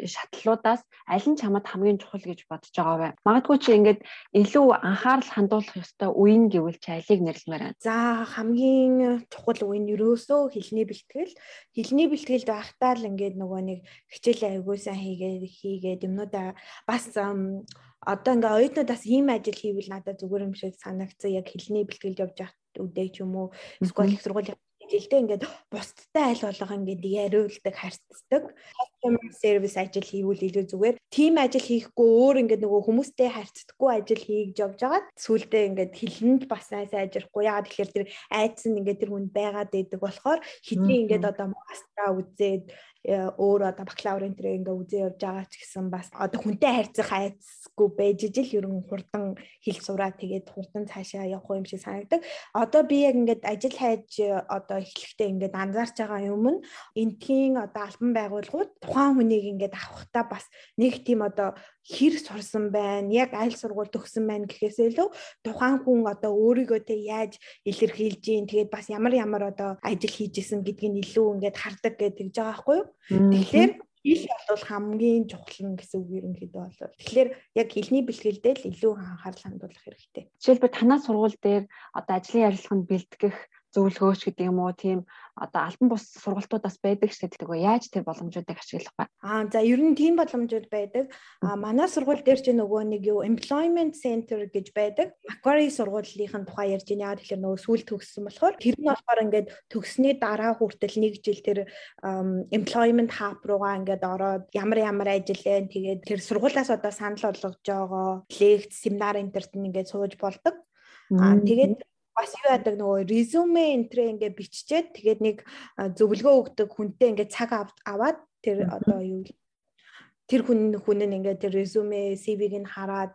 шатлалуудаас аль нь чамд хамгийн чухал гэж бодож байгаа вэ? Магадгүй чи ингээд илүү анхаарал хандуулах ёстой үе нь гэвэл чи алийг нэрлэмээр байна. За хамгийн чухал үе нь ерөөсөө хэлний бэлтгэл. Хэлний бэлтгэлд байхдаа л ингээд нөгөө нэг хичээлээ аягуулсан хийгээд хийгээд юмнуудаа бас одоо ингээ оюутнуудаас ийм ажил хийвэл надад зүгээр юм шиг санагцсан яг хэлний бэлтгэл явж явах үдээ ч юм уу эсвэл их сургуулийн жилдээ ингээд бусдтай аль болго ингээд яриулдаг харьцдаг customer service ажил хийвэл илүү зүгээр. Team ажил хийхгүй өөр ингээд нөгөө хүмүүстэй харьцдаггүй ажил хийж явж байгаад сүулдэ ингээд хилэнд бас сайн ажиллахгүй яагаад тэгэхээр тэр айдас нь ингээд тэр хүнд байгаад байдаг болохоор хэдний ингээд одоо мастра үзээд өөр одоо бакалавр энэ ингээ үзээ явж байгаа ч гэсэн бас одоо хүнтэй харьцах айцгүй байж ижил ерөн хурдан хэл сураа тэгээд хурдан цаашаа явах юм шиг санагдав. Одоо би яг ингээд ажил хайж одоо эхлэхдээ ингээд анзаарч байгаа юм нь энтхийн одоо албан байгууллагууд тухайн хүнийг ингээд авахтаа бас нэг тийм одоо хэр сурсан байна, яг аль сургууль төгссөн байна гэхээс илүү тухайн хүн одоо өөрийгөө тэ яаж илэрхийлж гин тэгээд бас ямар ямар одоо ажил хийж исэн гэдгийг илүү ингээд хардаг гэдэг жиж байгаа байхгүй юу. Тэгэхээр хэл бол хамгийн чухал нь гэсэн үг ерөнхийдөө бол. Тэгэхээр яг хэлний бэлтгэлдээ л илүү анхаарал хандуулах хэрэгтэй. Жишээлбэл танаа сургууль дээр одоо ажлын ярилцлаганд бэлтгэх зөвлөгөөч гэдэг юм уу тийм одоо альбан бус сургалтуудаас байдаг шүү дээ. Яаж тэр боломжуудыг ашиглах вэ? Аа за ер нь тийм боломжууд байдаг. Аа манай сургууль дээр ч нөгөө нэг юу employment center гэж байдаг. Macquarie сургуулийн тухай ярьж байна. Тэгэхээр нөгөө сүүл төгссөн болохоор тэр нь болохоор ингээд төгссний дараа хүртэл нэг жил тэр employment hub руугаа ингээд ороод ямар ямар ажил вэ? Тэгээд тэр сургуулиас одоо санал болгож байгаа лекц, семинар энтерт ингээд сууж болдог. Аа тэгээд бас юу яадаг нөгөө резюме энтрэ ингээ биччихээд тэгээд нэг зөвлөгөө өгдөг хүнтэй ингээ цаг аваад тэр одоо юу тэр хүн хүн нь ингээ тэр резюме CV-г нь хараад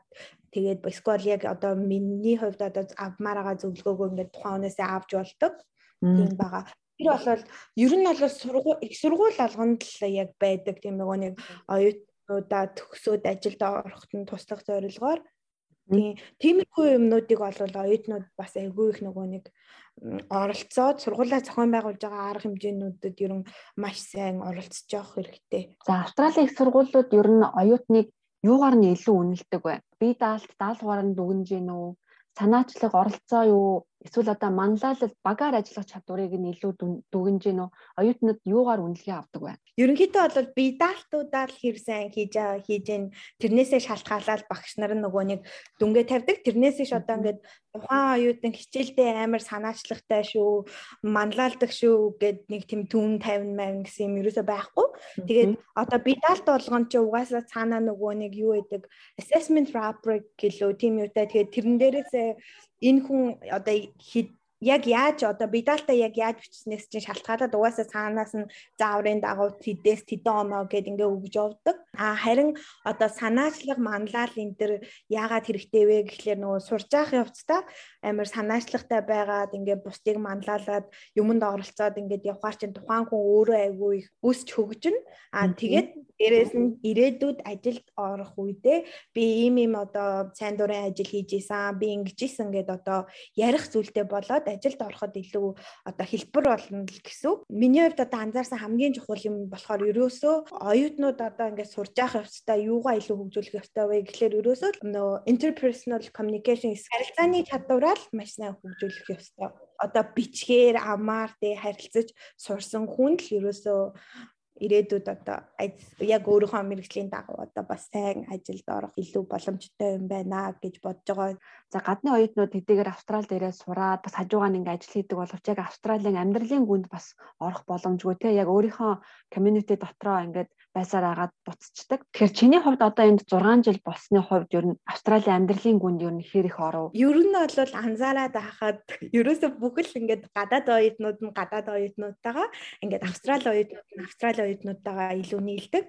тэгээд эсвэл яг одоо миний хувьд одоо авмаар байгаа зөвлөгөөгөө ингээ тухайн хүнээсээ авч болдог. Тийм байгаа. Тэр бол ер нь бол сургууль их сургууль алганд л яг байдаг. Тийм нөгөө нэг оюутнуудаа төгсөөд ажилд ороход нь туслах зорилгоор Тийм. Тиймэрхүү юмнуудыг бол оюутнууд бас айгүй их нөгөө нэг оролцоод сургуулаа зохион байгуулж байгаа арга хэмжээнүүдэд ер нь маш сайн оролцож явах хэрэгтэй. За Австралийн их сургуулиуд ер нь оюутныг юугаар нь илүү үнэлдэг вэ? Бие даалт даалгавраар нь дүгнэж гин үү? Санаачлаг оролцоо юу? Эсвэл одоо манлайлал багаар ажиллах чадварыг нь илүү дүгнэж гин үү? Оюутнууд юугаар үнэлгээ авдаг вэ? Ерөнхийдөө бол бие даалтуудаа л хэр сайн хийж хийж гэн тэрнээсээ шалтгаалаад багш нар нөгөө нэг дүнгээ тавьдаг. Тэрнээсээ ш одоо ингээд тухайн оюутан хичээлдээ амар санаачлагтай шүү, манлайлдаг шүү гэд нэг тийм түн 50 маяг гэсэн юм ерөөсөй байхгүй. Тэгээд одоо бие даалт болгон чи угаасаа цаанаа нөгөө нэг юу гэдэг assessment rubric гэлөө тийм юутай тэгээд тэрэн дээрээсээ энэ хүн одоо яг яаж одоо бидалта яг яаж бичснээс чинь шалтгаалаад угаасаа цаанаас нь зааврын дагуу тэдээс тэдэн оноо гэд ингээ өгж явдаг. А харин одоо санаачлаг манлал энэ төр яагаад хэрэгтэй вэ гэхлээр нөгөө сурж явах явцдаа амар санаачлагтай байгаад ингээ бусдыг манлайлаад юмд оролцоод ингээд явхаар чинь тухайн хүн өөрөө айгүй их өсч хөгжинэ. А тэгээд дээрээс нь ирээдүйд ажилд орох үедээ би ийм ийм одоо сайн дурын ажил хийж исэн, би ингэж исэн гэд одоо ярих зүйлтэй болоод ажилд ороход илүү одоо хэлбэр болно л гэсэн. Миний хувьд одоо анзаарсан хамгийн чухал юм болохоор ерөөсөө оюутнууд одоо ингээд сурж явах явцдаа юугаа илүү хөгжүүлэх ёстой вэ гэхлээр ерөөсөө нөө interpersonal communication харилцааны чадвараа л маш сайн хөгжүүлэх ёстой одоо бичгээр амаар тэ харилцаж сурсан хүн л ерөөсөө ирээдүйд одоо яг өөрийнхөө мэрэгжлийн дагуу одоо бас сайн ажилд орох илүү боломжтой юм байна гэж бодож байгаа. За гадны оюутнууд хэдийгээр Австрал дээрээ сураад бас хажуугаар ингээ ажил хийдэг боловч яг Австралийн амьдралын гүнд бас орох боломжгүй те яг өөрийнхөө community дотроо ингээд байсаар агаад буцчихдаг. Тэгэхээр чиний хувьд одоо энд 6 жил болсны хувьд ер нь Австралийн амьдралын гүнд ер нь хэр их оров? Ер нь бол анзаараад байхад ерөөсө бүх л ингээд гадаад оюутнууд нь гадаад оюутнуудтайгаа ингээд Австрали оюутнууд нь Австрали оюутнуудтайгаа илүү нийлдэг.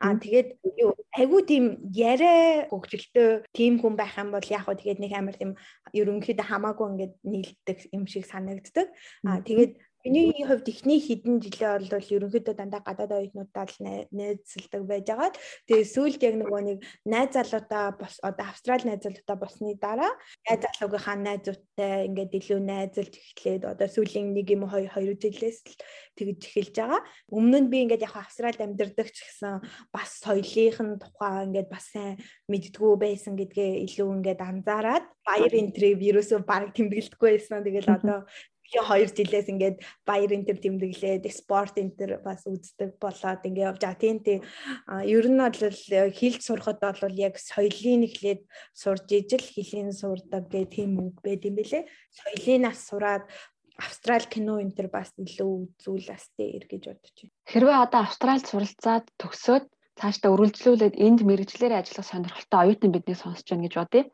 Аа тэгээд юу айгүй тийм яриа хөгжилтэй тийм хүн байх юм бол яг хөө тэгээд нэг амар тийм ерөнхийдөө хамаагүй ингээд нийлдэг юм шиг санагддаг. Аа тэгээд Миний хувьд эхний хэдэн жилээ бол ерөнхийдөө дандаа гадаад оюутнуудаа л найзалдаг байжгаад тэгээ сүүлд яг нөгөө нэг найз залуудаа бос одоо австрал найз залуудаа босны дараа найз залуугийнхаа найзуудтай ингээд илүү найзалж эхлээд одоо сүүлийн нэг юм хоёр хоёр жилээс л тэгж эхэлж байгаа. Өмнө нь би ингээд яг австралид амьдардаг ч гэсэн бас соёлынх нь тухай ингээд бас сайн мэддгүү байсан гэдгээ илүү ингээд анзаараад баяр интервью ерөөсөө баг тэмдэглэдэггүй байсан. Тэгэл одоо Тэгээ 2 жилээс ингээд баяр энэ төр тэмдэглээд спорт энэ төр бас үздэг болоод ингээд явж байгаа. Тийм тийм. Ер нь бол хилд сурахад бол яг соёлын эхлээд сурж ижил хилийн сурдаг гэх тийм үг байт юм бэлээ. Соёлын нас сураад Австрал кино энэ төр бас илүү үзүүл астэй ир гэж бодож байна. Хэрвээ одоо Австралид суралцаад төгсөөд цаашдаа үргэлжлүүлээд энд мэрэгчлэрээ ажиллах сонирхолтой оюутан биднийг сонсож байна гэж бодъё.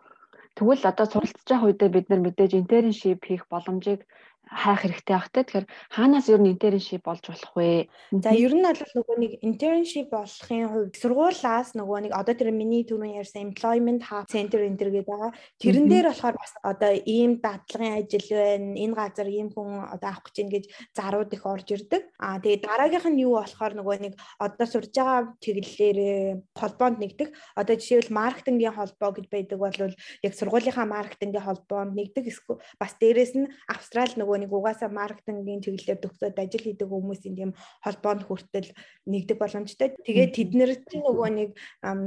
Тэгвэл одоо суралцж байгаа үедээ бид нар мэдээж internship хийх боломжийг хайх хэрэгтэй байх те. Тэгэхээр хаанаас ер нь internship болж болох вэ? За ер нь бол нөгөө нэг internship болохын хувьд сургуулаас нөгөө нэг одоо тэр миний түрүүн ярьсан employment hub center энэ төр гэдэг байгаа. Тэрэн дээр болохоор бас одоо ийм дадлагын ажил байна. Энэ газар ийм хүн одоо авах гэж ингэж зарууд их орж ирдэг. Аа тэгээд дараагийнх нь юу болохоор нөгөө нэг одоо сурж байгаа чиглэлээр холбоонд нэгдэх. Одоо жишээлбэл маркетингийн холбоо гэж байдаг бол яг сургуулийнхаа маркетингийн холбоонд нэгдэг. Бас дээрэс нь Австрал нөгөө нөгөө нэг угаасаа маркетингийн чиглэлээр төгсөөд ажил хийдэг хүмүүсийн тийм холбоонд хүртэл нэгдэх боломжтой. Тэгээд тэд нэр чинь нөгөө нэг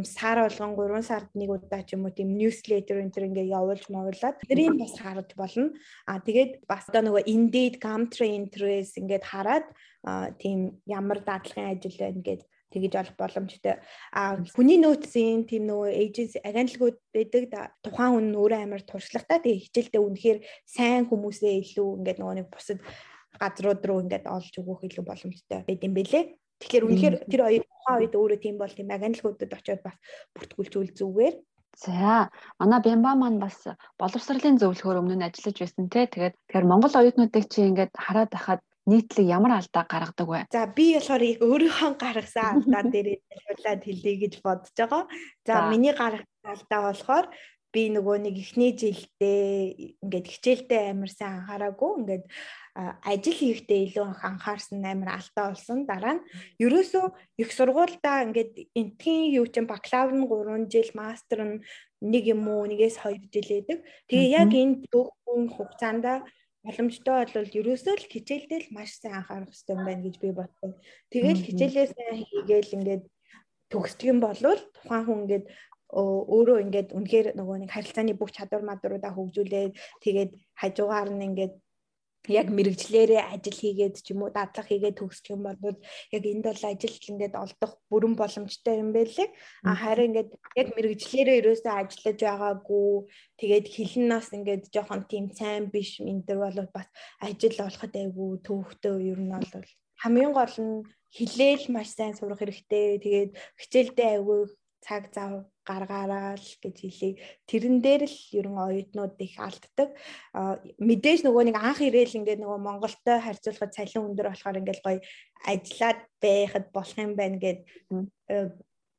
сар болгон 3 сард нэг удаа ч юм уу тийм newsletter энэ төр ингээ явуулж мовлаад тэрийг бас харж болно. А тэгээд бас одоо нөгөө Indeed, Gumtree, Interest ингээд хараад тийм ямар дадлагын ажил байна гэдэг тэгэж олох боломжтой. А хүний нөөцийн тийм нөгөө эйженси агентлагууд байдаг да тухайн хүн өөрөө амар туршлагатай тэгээ хичээлдээ үнэхээр сайн хүмүүсээ илүү ингээд нөгөө нэг бусад газрууд руу ингээд олж өгөх илүү боломжтой байд юм бэлээ. Тэгэхээр үнэхээр тэр хоёр тухайн үед өөрөө тийм бол тийм агентлагуудад очиод бас бүртгүүлжүүл зүгээр. За манай Бямба маань бас боловсролын зөвлөхөөр өмнө нь ажиллаж байсан те. Тэгээд тэгэхээр Монгол оюутнуудыг чи ингээд хараад байхад нийтлэг ямар алдаа гаргадаг вэ? За би болохоор яг өөрийнхөө гаргасан алдаа дээр тайлбарлаад хэлье гэж бодож байгаа. За миний гаргасан алдаа болохоор би нөгөө нэг эхний жилдээ ингээд хичээлдээ амар сайн анхаараагүй ингээд ажил хийхдээ илүү анхаарсан амар алдаа болсон. Дараа нь ерөөсөө их сургуультай ингээд энтхийн юу чинь бакалавр нь 3 жил, мастер нь нэг юм уу, нэгээс 2 жил байдаг. Тэгээ яг энэ бүх хүн хугацаанд боломжтой бол ерөөсөө л хичээлдээ л маш сайн анхаарах хэрэгтэй юм байна гэж би бодсон. Тэгэл хичээлээ сайн хийгээл ингээд төгсдөг юм бол тухайн хүн ингээд өөрөө ингээд үнэхээр нөгөө нэг харилцааны бүх чадвар мадруудаа хөгжүүлээд тэгээд хажуугаар нь ингээд яг мэрэгчлэрээ ажил хийгээд ч юм уу дадлага хийгээд төгсчих юм бол яг энд бол ажилт ингээд олдох бүрэн боломжтой юм байлээ. А харин ингээд яг мэрэгчлэрээ ерөөсөө ажиллаж байгаагүй тэгээд хэлэн нас ингээд жоохон тийм сайн биш энэ төр бол бас ажил олоход айгүй төвхтөө ер нь бол хамгийн гол нь хилээл маш сайн сурах хэрэгтэй. Тэгээд хичээлдээ айгүй цаг зав гаргаараа л гэж хэлье. Тэрэн дээр л ерөн оюутнууд их алддаг. Мэдээж нөгөө нэг анх ирээл ингээд нөгөө Монголтой харьцуулахад цалин өндөр болохоор ингээд гоё ажиллаад байхад болох юм байна гэд э,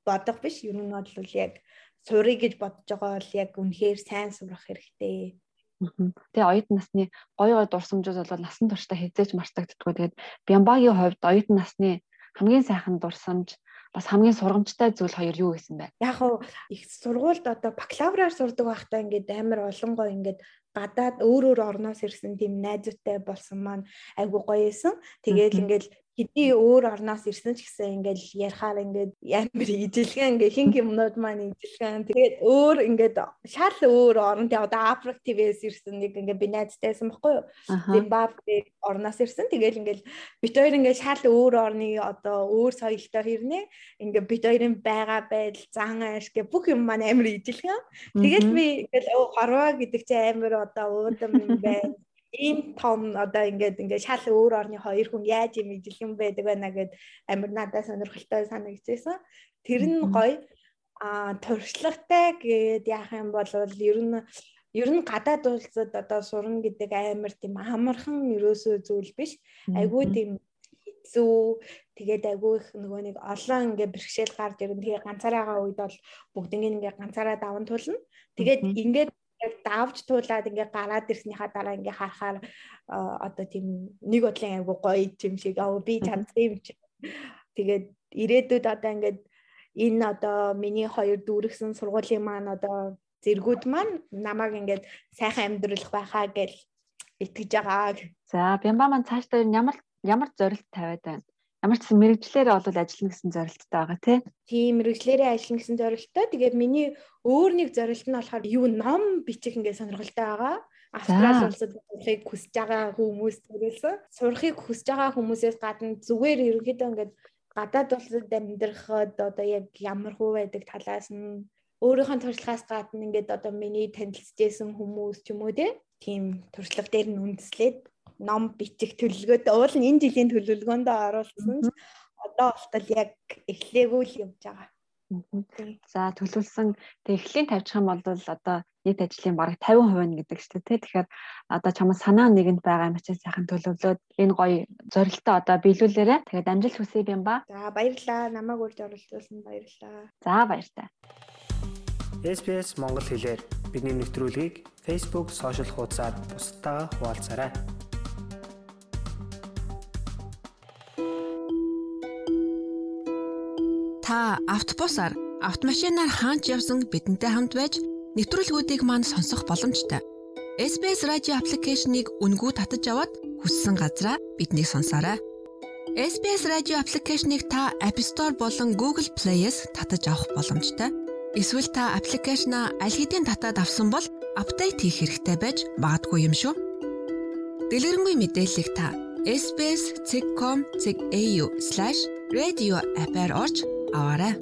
бодох биш. Ер нь бол яг сурыг гэж бодож байгаа бол яг үнэхээр сайн сурах хэрэгтэй. Тэгээ оюутан насны гоё гоё дурсамжууд бол насан туршдаа хязгаарч мартагддаггүй. Тэгээд Бямбагийн хувьд оюутан насны хамгийн сайхан дурсамж бас хамгийн сургамжтай зүйл хоёр юу гэсэн бэ? Яг хуу их сургуульд одоо бакалавраар сурдаг байхдаа ингээд амар олон гоо ингээд гадаад өөр өөр орноос ирсэн тийм найзуутай болсон маань айгу гоё исэн. Тэгээл ингээд хэдий өөр орноос ирсэн ч гэсэн ингээл ярихаар ингээд ямар ижилхэн ингээ хин юмнууд маань ижилхэн тэгээд өөр ингээд шал өөр орн тий одоо Африк ТВ-с ирсэн нэг ингээ би найзтайсан баггүй юу? Зимбабве орноос ирсэн. Тэгээд ингээл бит хоёр ингээ шал өөр орны одоо өөр соёлтой хэрнээ ингээ бит хоёрын байгаа байдал зан ааш гэ бүх юм маань амар ижилхэн тэгээд би ингээл хорвоо гэдэг чинь амар одоо уудам юм байна ийм том одоо ингээд ингээд шал өөр орны хоёр хүн яаж юм ижил юм байдаг байна гэд амир надад сонирхолтой санагдчихсан. Тэр нь гоё а туршлагатай гэд яах юм бол ер нь ер нь гадаад улсад одоо сурна гэдэг амар тийм амархан ерөөсөө зүйл биш. Айгүй тийм хэцүү тэгээд айгүй их нөгөө нэг олон ингээ бэрхшээл гарч ирэн тэгээ ганцаараагаа үед бол бүгднийг ингээ ганцаараа даван тулна. Тэгээд ингээд яг давж туулаад ингээ гараад ирснийхаа дараа ингээ харахаар одоо тийм нэг бодлын айгу гоё юм шиг аа би чадсан юм чи. Тэгээд ирээдүйд одоо ингээд энэ одоо миний хоёр дүүргсэн сургуулийн маань одоо зэргүүд маань намайг ингээд сайхан амьдруулах байхаа гэж итгэж байгаа. За Бямба маань цаашдаа ямар ямар зорилт тавиад байна? Ямар ч гэсэн мэрэгчлэрээ бол ажиллана гэсэн зорилттой байгаа тий. Тийм мэрэгчлэрээ ажиллана гэсэн зорилттой. Тэгээд миний өөр нэг зорилт нь болохоор юу ном бичих ингээ сонирхолтой байгаа. Австрали улсад сурахыг хүсэж байгаа хүмүүс төрөлсөн. Сурахыг хүсэж байгаа хүмүүсээс гадна зүгээр ерөнхийдөө ингээд гадаад улсад амьдрахад одоо яг ямар хөө байдаг талаас нь өөрийнхөө туршлагаас гадна ингээд одоо миний танилцжсэн хүмүүс ч юм уу тийм туршлага дээр нь үндэслээд ном бичих төлөвлөгөөтэй уул нь энэ жилийн төлөвлөгөөндөө оруулсан ч одоо болтол яг эхлээгүй л явж байгаа. За төлөвлөсөн тэг эхлийн тавьчих юм бол одоо нийт ажлын бараг 50% нь гэдэг шүү дээ. Тэгэхээр одоо чамд санаа нэгэнд байгаа юм чи сайхан төлөвлөөд энэ гоё зорилтоо одоо биелүүлээрэ. Тэгээд амжилт хүсье юм ба. За баярлалаа. Намайг урьж оролцуулсан баярлалаа. За баяртай. SPS Монгол хэлээр бидний нэвтрүүлгийг Facebook сошиал хуудасаар бусдаа хуваалцаарай. Та автобусаар, автомашинаар хаач явсан бидэнтэй хамт байж нэвтрүүлгүүдийг манд сонсох боломжтой. SBS радио аппликейшнийг үнгүй татаж аваад хүссэн газраа биднийг сонсоорой. SBS радио аппликейшнийг та App Store болон Google Play-с татаж авах боломжтой. Эсвэл та аппликейшнаа аль хэдийн татаад авсан бол апдейт хийх хэрэгтэй байж магадгүй юм шүү. Дэлгэрэнгүй мэдээллийг та SBS.com.au/radio app-аар орж аваарай.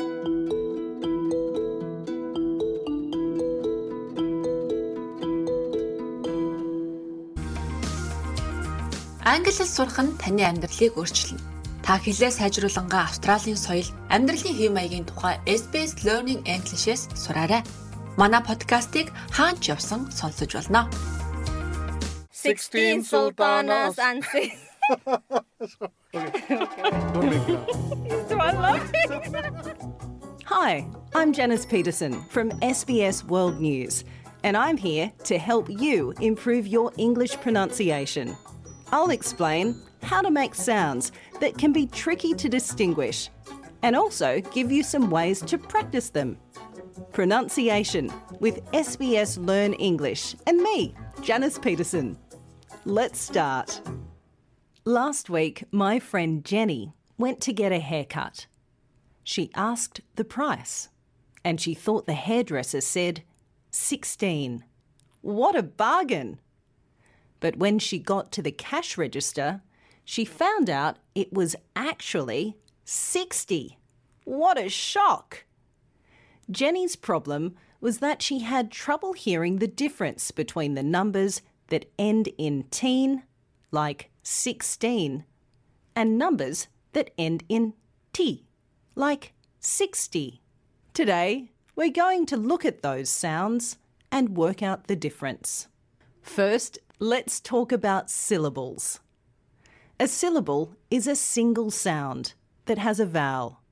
Англи хэл сурах нь таны амьдралыг өөрчилнө. Та хэлээ сайжруулангаа Австралийн соёл, амьдралын хэв маягийн тухай SBS Learning English-с сураарай. Манай подкастыг хаач явсан сонсож болно. 16 sultanas and Hi, I'm Janice Peterson from SBS World News, and I'm here to help you improve your English pronunciation. I'll explain how to make sounds that can be tricky to distinguish and also give you some ways to practice them. Pronunciation with SBS Learn English and me, Janice Peterson. Let's start. Last week, my friend Jenny went to get a haircut. She asked the price and she thought the hairdresser said 16. What a bargain! But when she got to the cash register, she found out it was actually 60. What a shock! Jenny's problem was that she had trouble hearing the difference between the numbers that end in teen, like 16, and numbers that end in T, like 60. Today, we're going to look at those sounds and work out the difference. First, let's talk about syllables. A syllable is a single sound that has a vowel.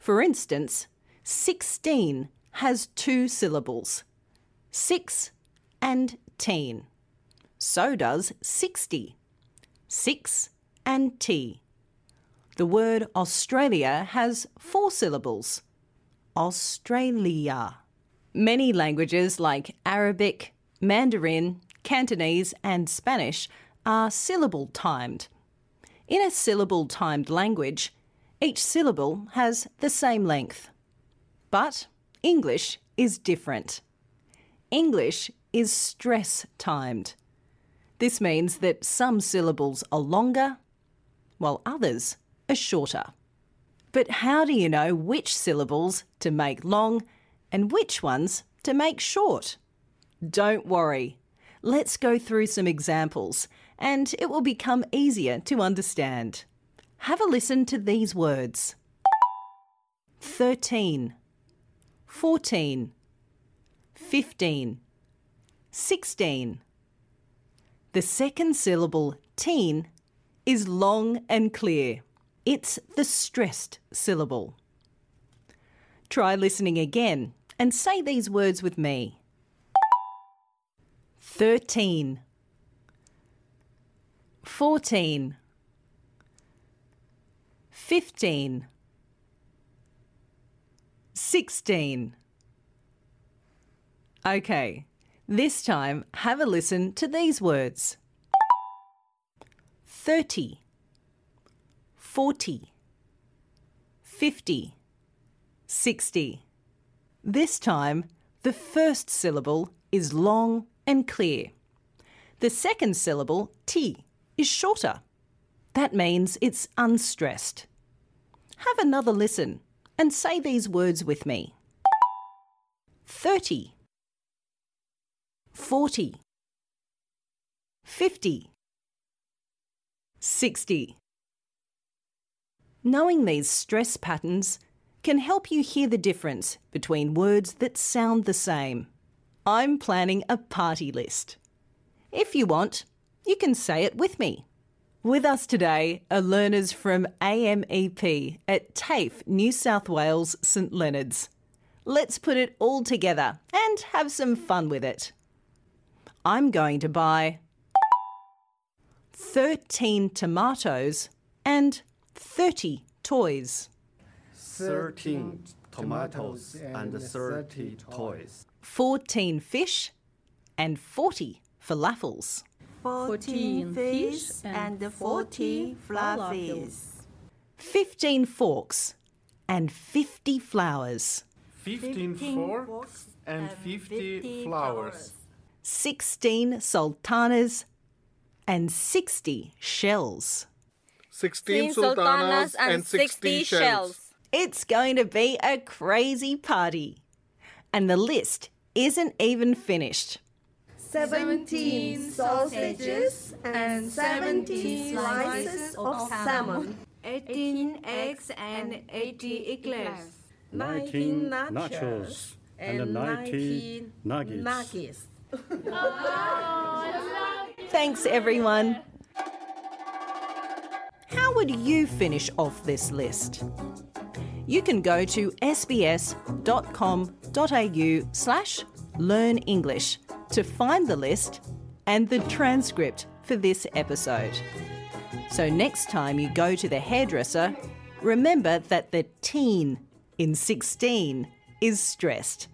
For instance, 16 has two syllables, six and teen. So does 60 six, and T. The word Australia has four syllables. Australia. Many languages like Arabic, Mandarin, Cantonese, and Spanish are syllable timed. In a syllable timed language, each syllable has the same length. But English is different. English is stress timed. This means that some syllables are longer, while others are shorter. But how do you know which syllables to make long and which ones to make short? Don't worry. Let's go through some examples and it will become easier to understand. Have a listen to these words 13, 14, 15, 16. The second syllable, teen, is long and clear. It's the stressed syllable. Try listening again and say these words with me 13, 14, 15, 16. Okay, this time, have a listen to these words 30, 40, 50, 60. This time, the first syllable is long and clear. The second syllable, T, is shorter. That means it's unstressed. Have another listen and say these words with me 30, 40, 50, 60. Knowing these stress patterns, can help you hear the difference between words that sound the same. I'm planning a party list. If you want, you can say it with me. With us today are learners from AMEP at TAFE, New South Wales, St Leonard's. Let's put it all together and have some fun with it. I'm going to buy 13 tomatoes and 30 toys. 13 tomatoes and 30 toys. 14 fish and 40 falafels. 14 fish and 40 fluffies. 15 forks and 50 flowers. 15 forks and 50 flowers. 16 sultanas and 60 shells. 16 sultanas and 60 shells. It's going to be a crazy party. And the list isn't even finished. 17 sausages and 17 slices of salmon. 18 eggs and 80 eclairs. 19 nachos and 19 nuggets. Thanks, everyone. How would you finish off this list? You can go to sbs.com.au slash learn English to find the list and the transcript for this episode. So next time you go to the hairdresser, remember that the teen in 16 is stressed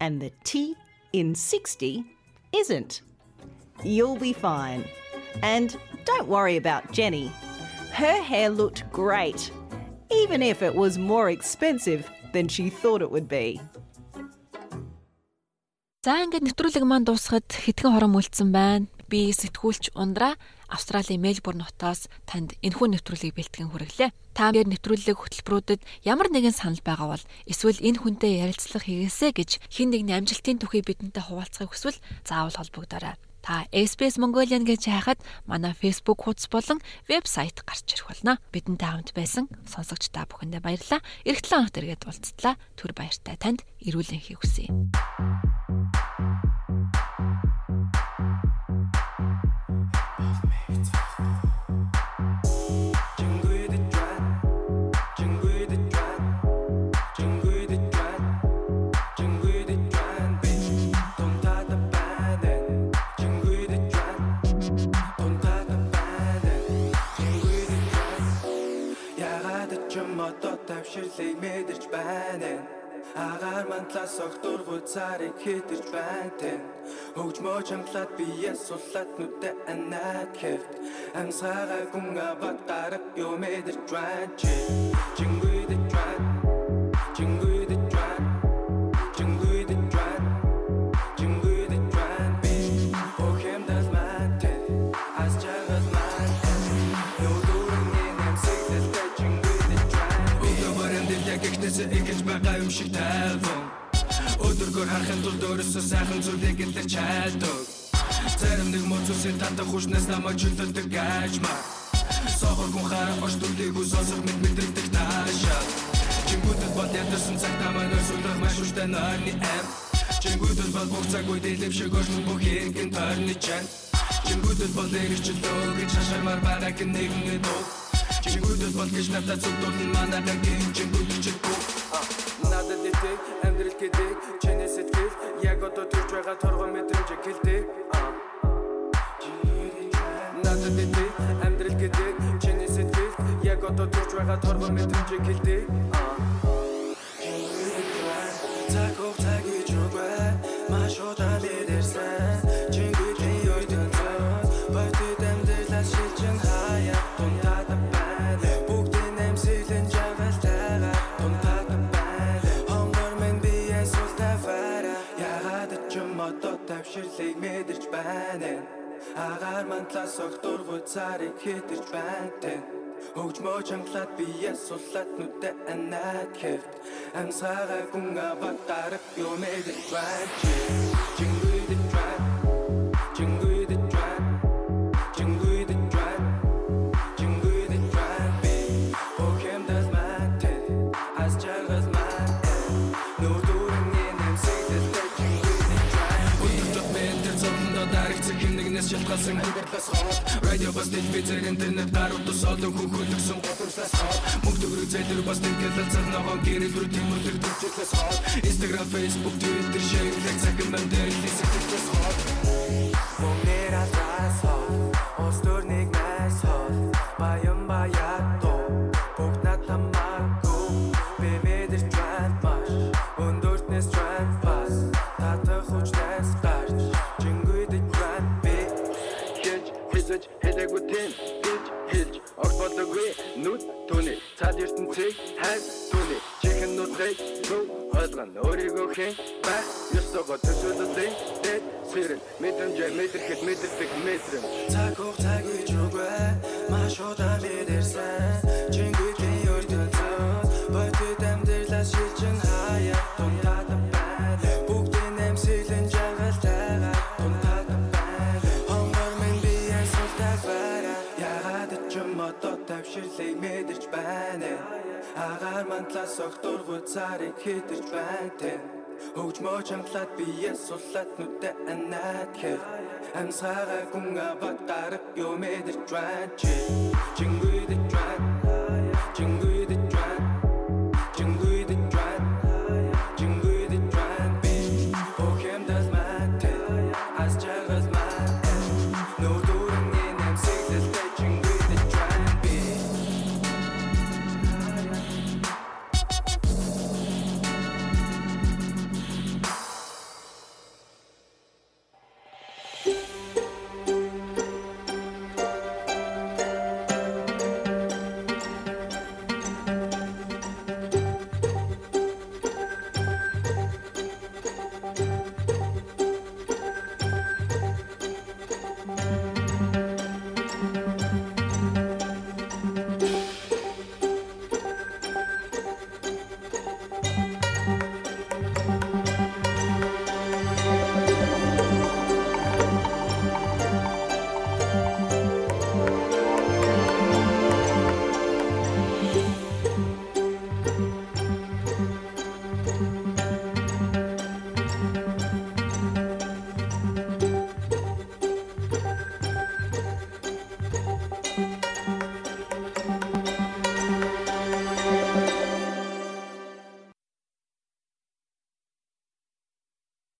and the T in 60 isn't. You'll be fine. And don't worry about Jenny. Her hair looked great, even if it was more expensive than she thought it would be. За ингээд нэвтрүүлэг маань дуусахад хэдхэн хорон үлдсэн байна. Би сэтгүүлч Ундраа Австралийн Мельбурн хотоос танд энэхүү нэвтрүүлгийг бэлтгэн хүргэлээ. Та мээр нэвтрүүлэг хөтөлбөрүүдэд ямар нэгэн санал байгаа бол эсвэл энэ хүнтэй ярилцлах хийгээсэй гэж хин нэгний амжилтын түхий бидэнтэй хуваалцахыг хүсвэл заавал холбогдорой. Та SBS Mongolian гэж хайхад манай Facebook хуудас болон вебсайт гарч ирэх болно. Бидэнтэй хамт байсан сонсогч та бүхэндээ баярлалаа. Ирэх 7 хоногт иргэд уулзтлаа. Түр баяртай танд эрүүл энхийг хүсье. Тавширлыг мэдэрч байна. Агаар мантлаас огтургуй царыг хитэрч байна. Тэн Хөгжмөө чангалаад биес суллаад нүдэ анаад хэвт Амсгаараа гүн аваад гарах юу мэдэрч байна. Чи Чингүй юм шиг тайлбар Өдөргөр харахын тулд өөрөөсөө сайхан зүйлийг илэрч чайлдаг Зарим нэг моцусын тата хүчнээс намайг чөлдөлдөг гажмаа Сохор гүн хараа ош дүлийг үсосох мэд мэдрэгдэг таашаа. Чингүүдэд бол ядарсан цаг намайг өсөлдөх маш үштэй нойрны эм Чингүүдэд бол бүх цаг үед илэв шиг өшмөн бүх хэргийн тойрны чан Чингүүдэд бол эргчлөө гэж хашаамар байгаа гин нэгэн дуу. Чингүүдэд бол гэж надад зүгдүүлэн манайхаа гин чингүүдэд чиггүй Дэдэг амьдрал гэдэг чиний сэтгэл. Яг одоо төрж байгаа торгон мэдрэмж гэлдэг. Надад дэдэг амьдрал гэдэг чиний сэтгэл. Яг одоо төрж байгаа торгон мэдрэмж гэлдэг. Цаг тавширлыг мэдэрч байна. Агаар мантлаас огтургуй царыг хитэрч байна. Хөгжмөө чангалаад биес суллаад нүдэ анаад хэвт Амсгаараа гүн аваад гарах юу мэдэрч байна Тэрнээс шалтгаалсан амьдралаас хоо радио бас телевизээр интернет гарууд тусаалan хөхөлгсөн готорлаас хоо мөнгө төгрөг зэдэр бас тэнгэлэл цаг ногоон гэрэл рүү тэмүүлэр дүржлээс хоо Instagram Facebook Twitter шеэрлэг цаг мэн дээр лисэтгэс хоо Мөнгөр атаас хоо Остөрник нүд түүний Цаад ертөнцийг хайр түүний Чихэн нүдрэй зөв ойлгон өөрийгөө хэн байх Ёсогоо төсөөлөлтэй дэд сэрэн Мэдрэмжээ мэдрэхэд мэдэрдэг мэдрэмж. Цаг хугацааг үеж үгүй Маш удаан бидэрсэн Агаар мантлаас огтургуй царыг хитэрч байна Хөгжмөө чангалаад бие суллаад нүдэ анаад хэр Амсараа гүн аваад гарах юу мэдэрч байна чи. Чингүй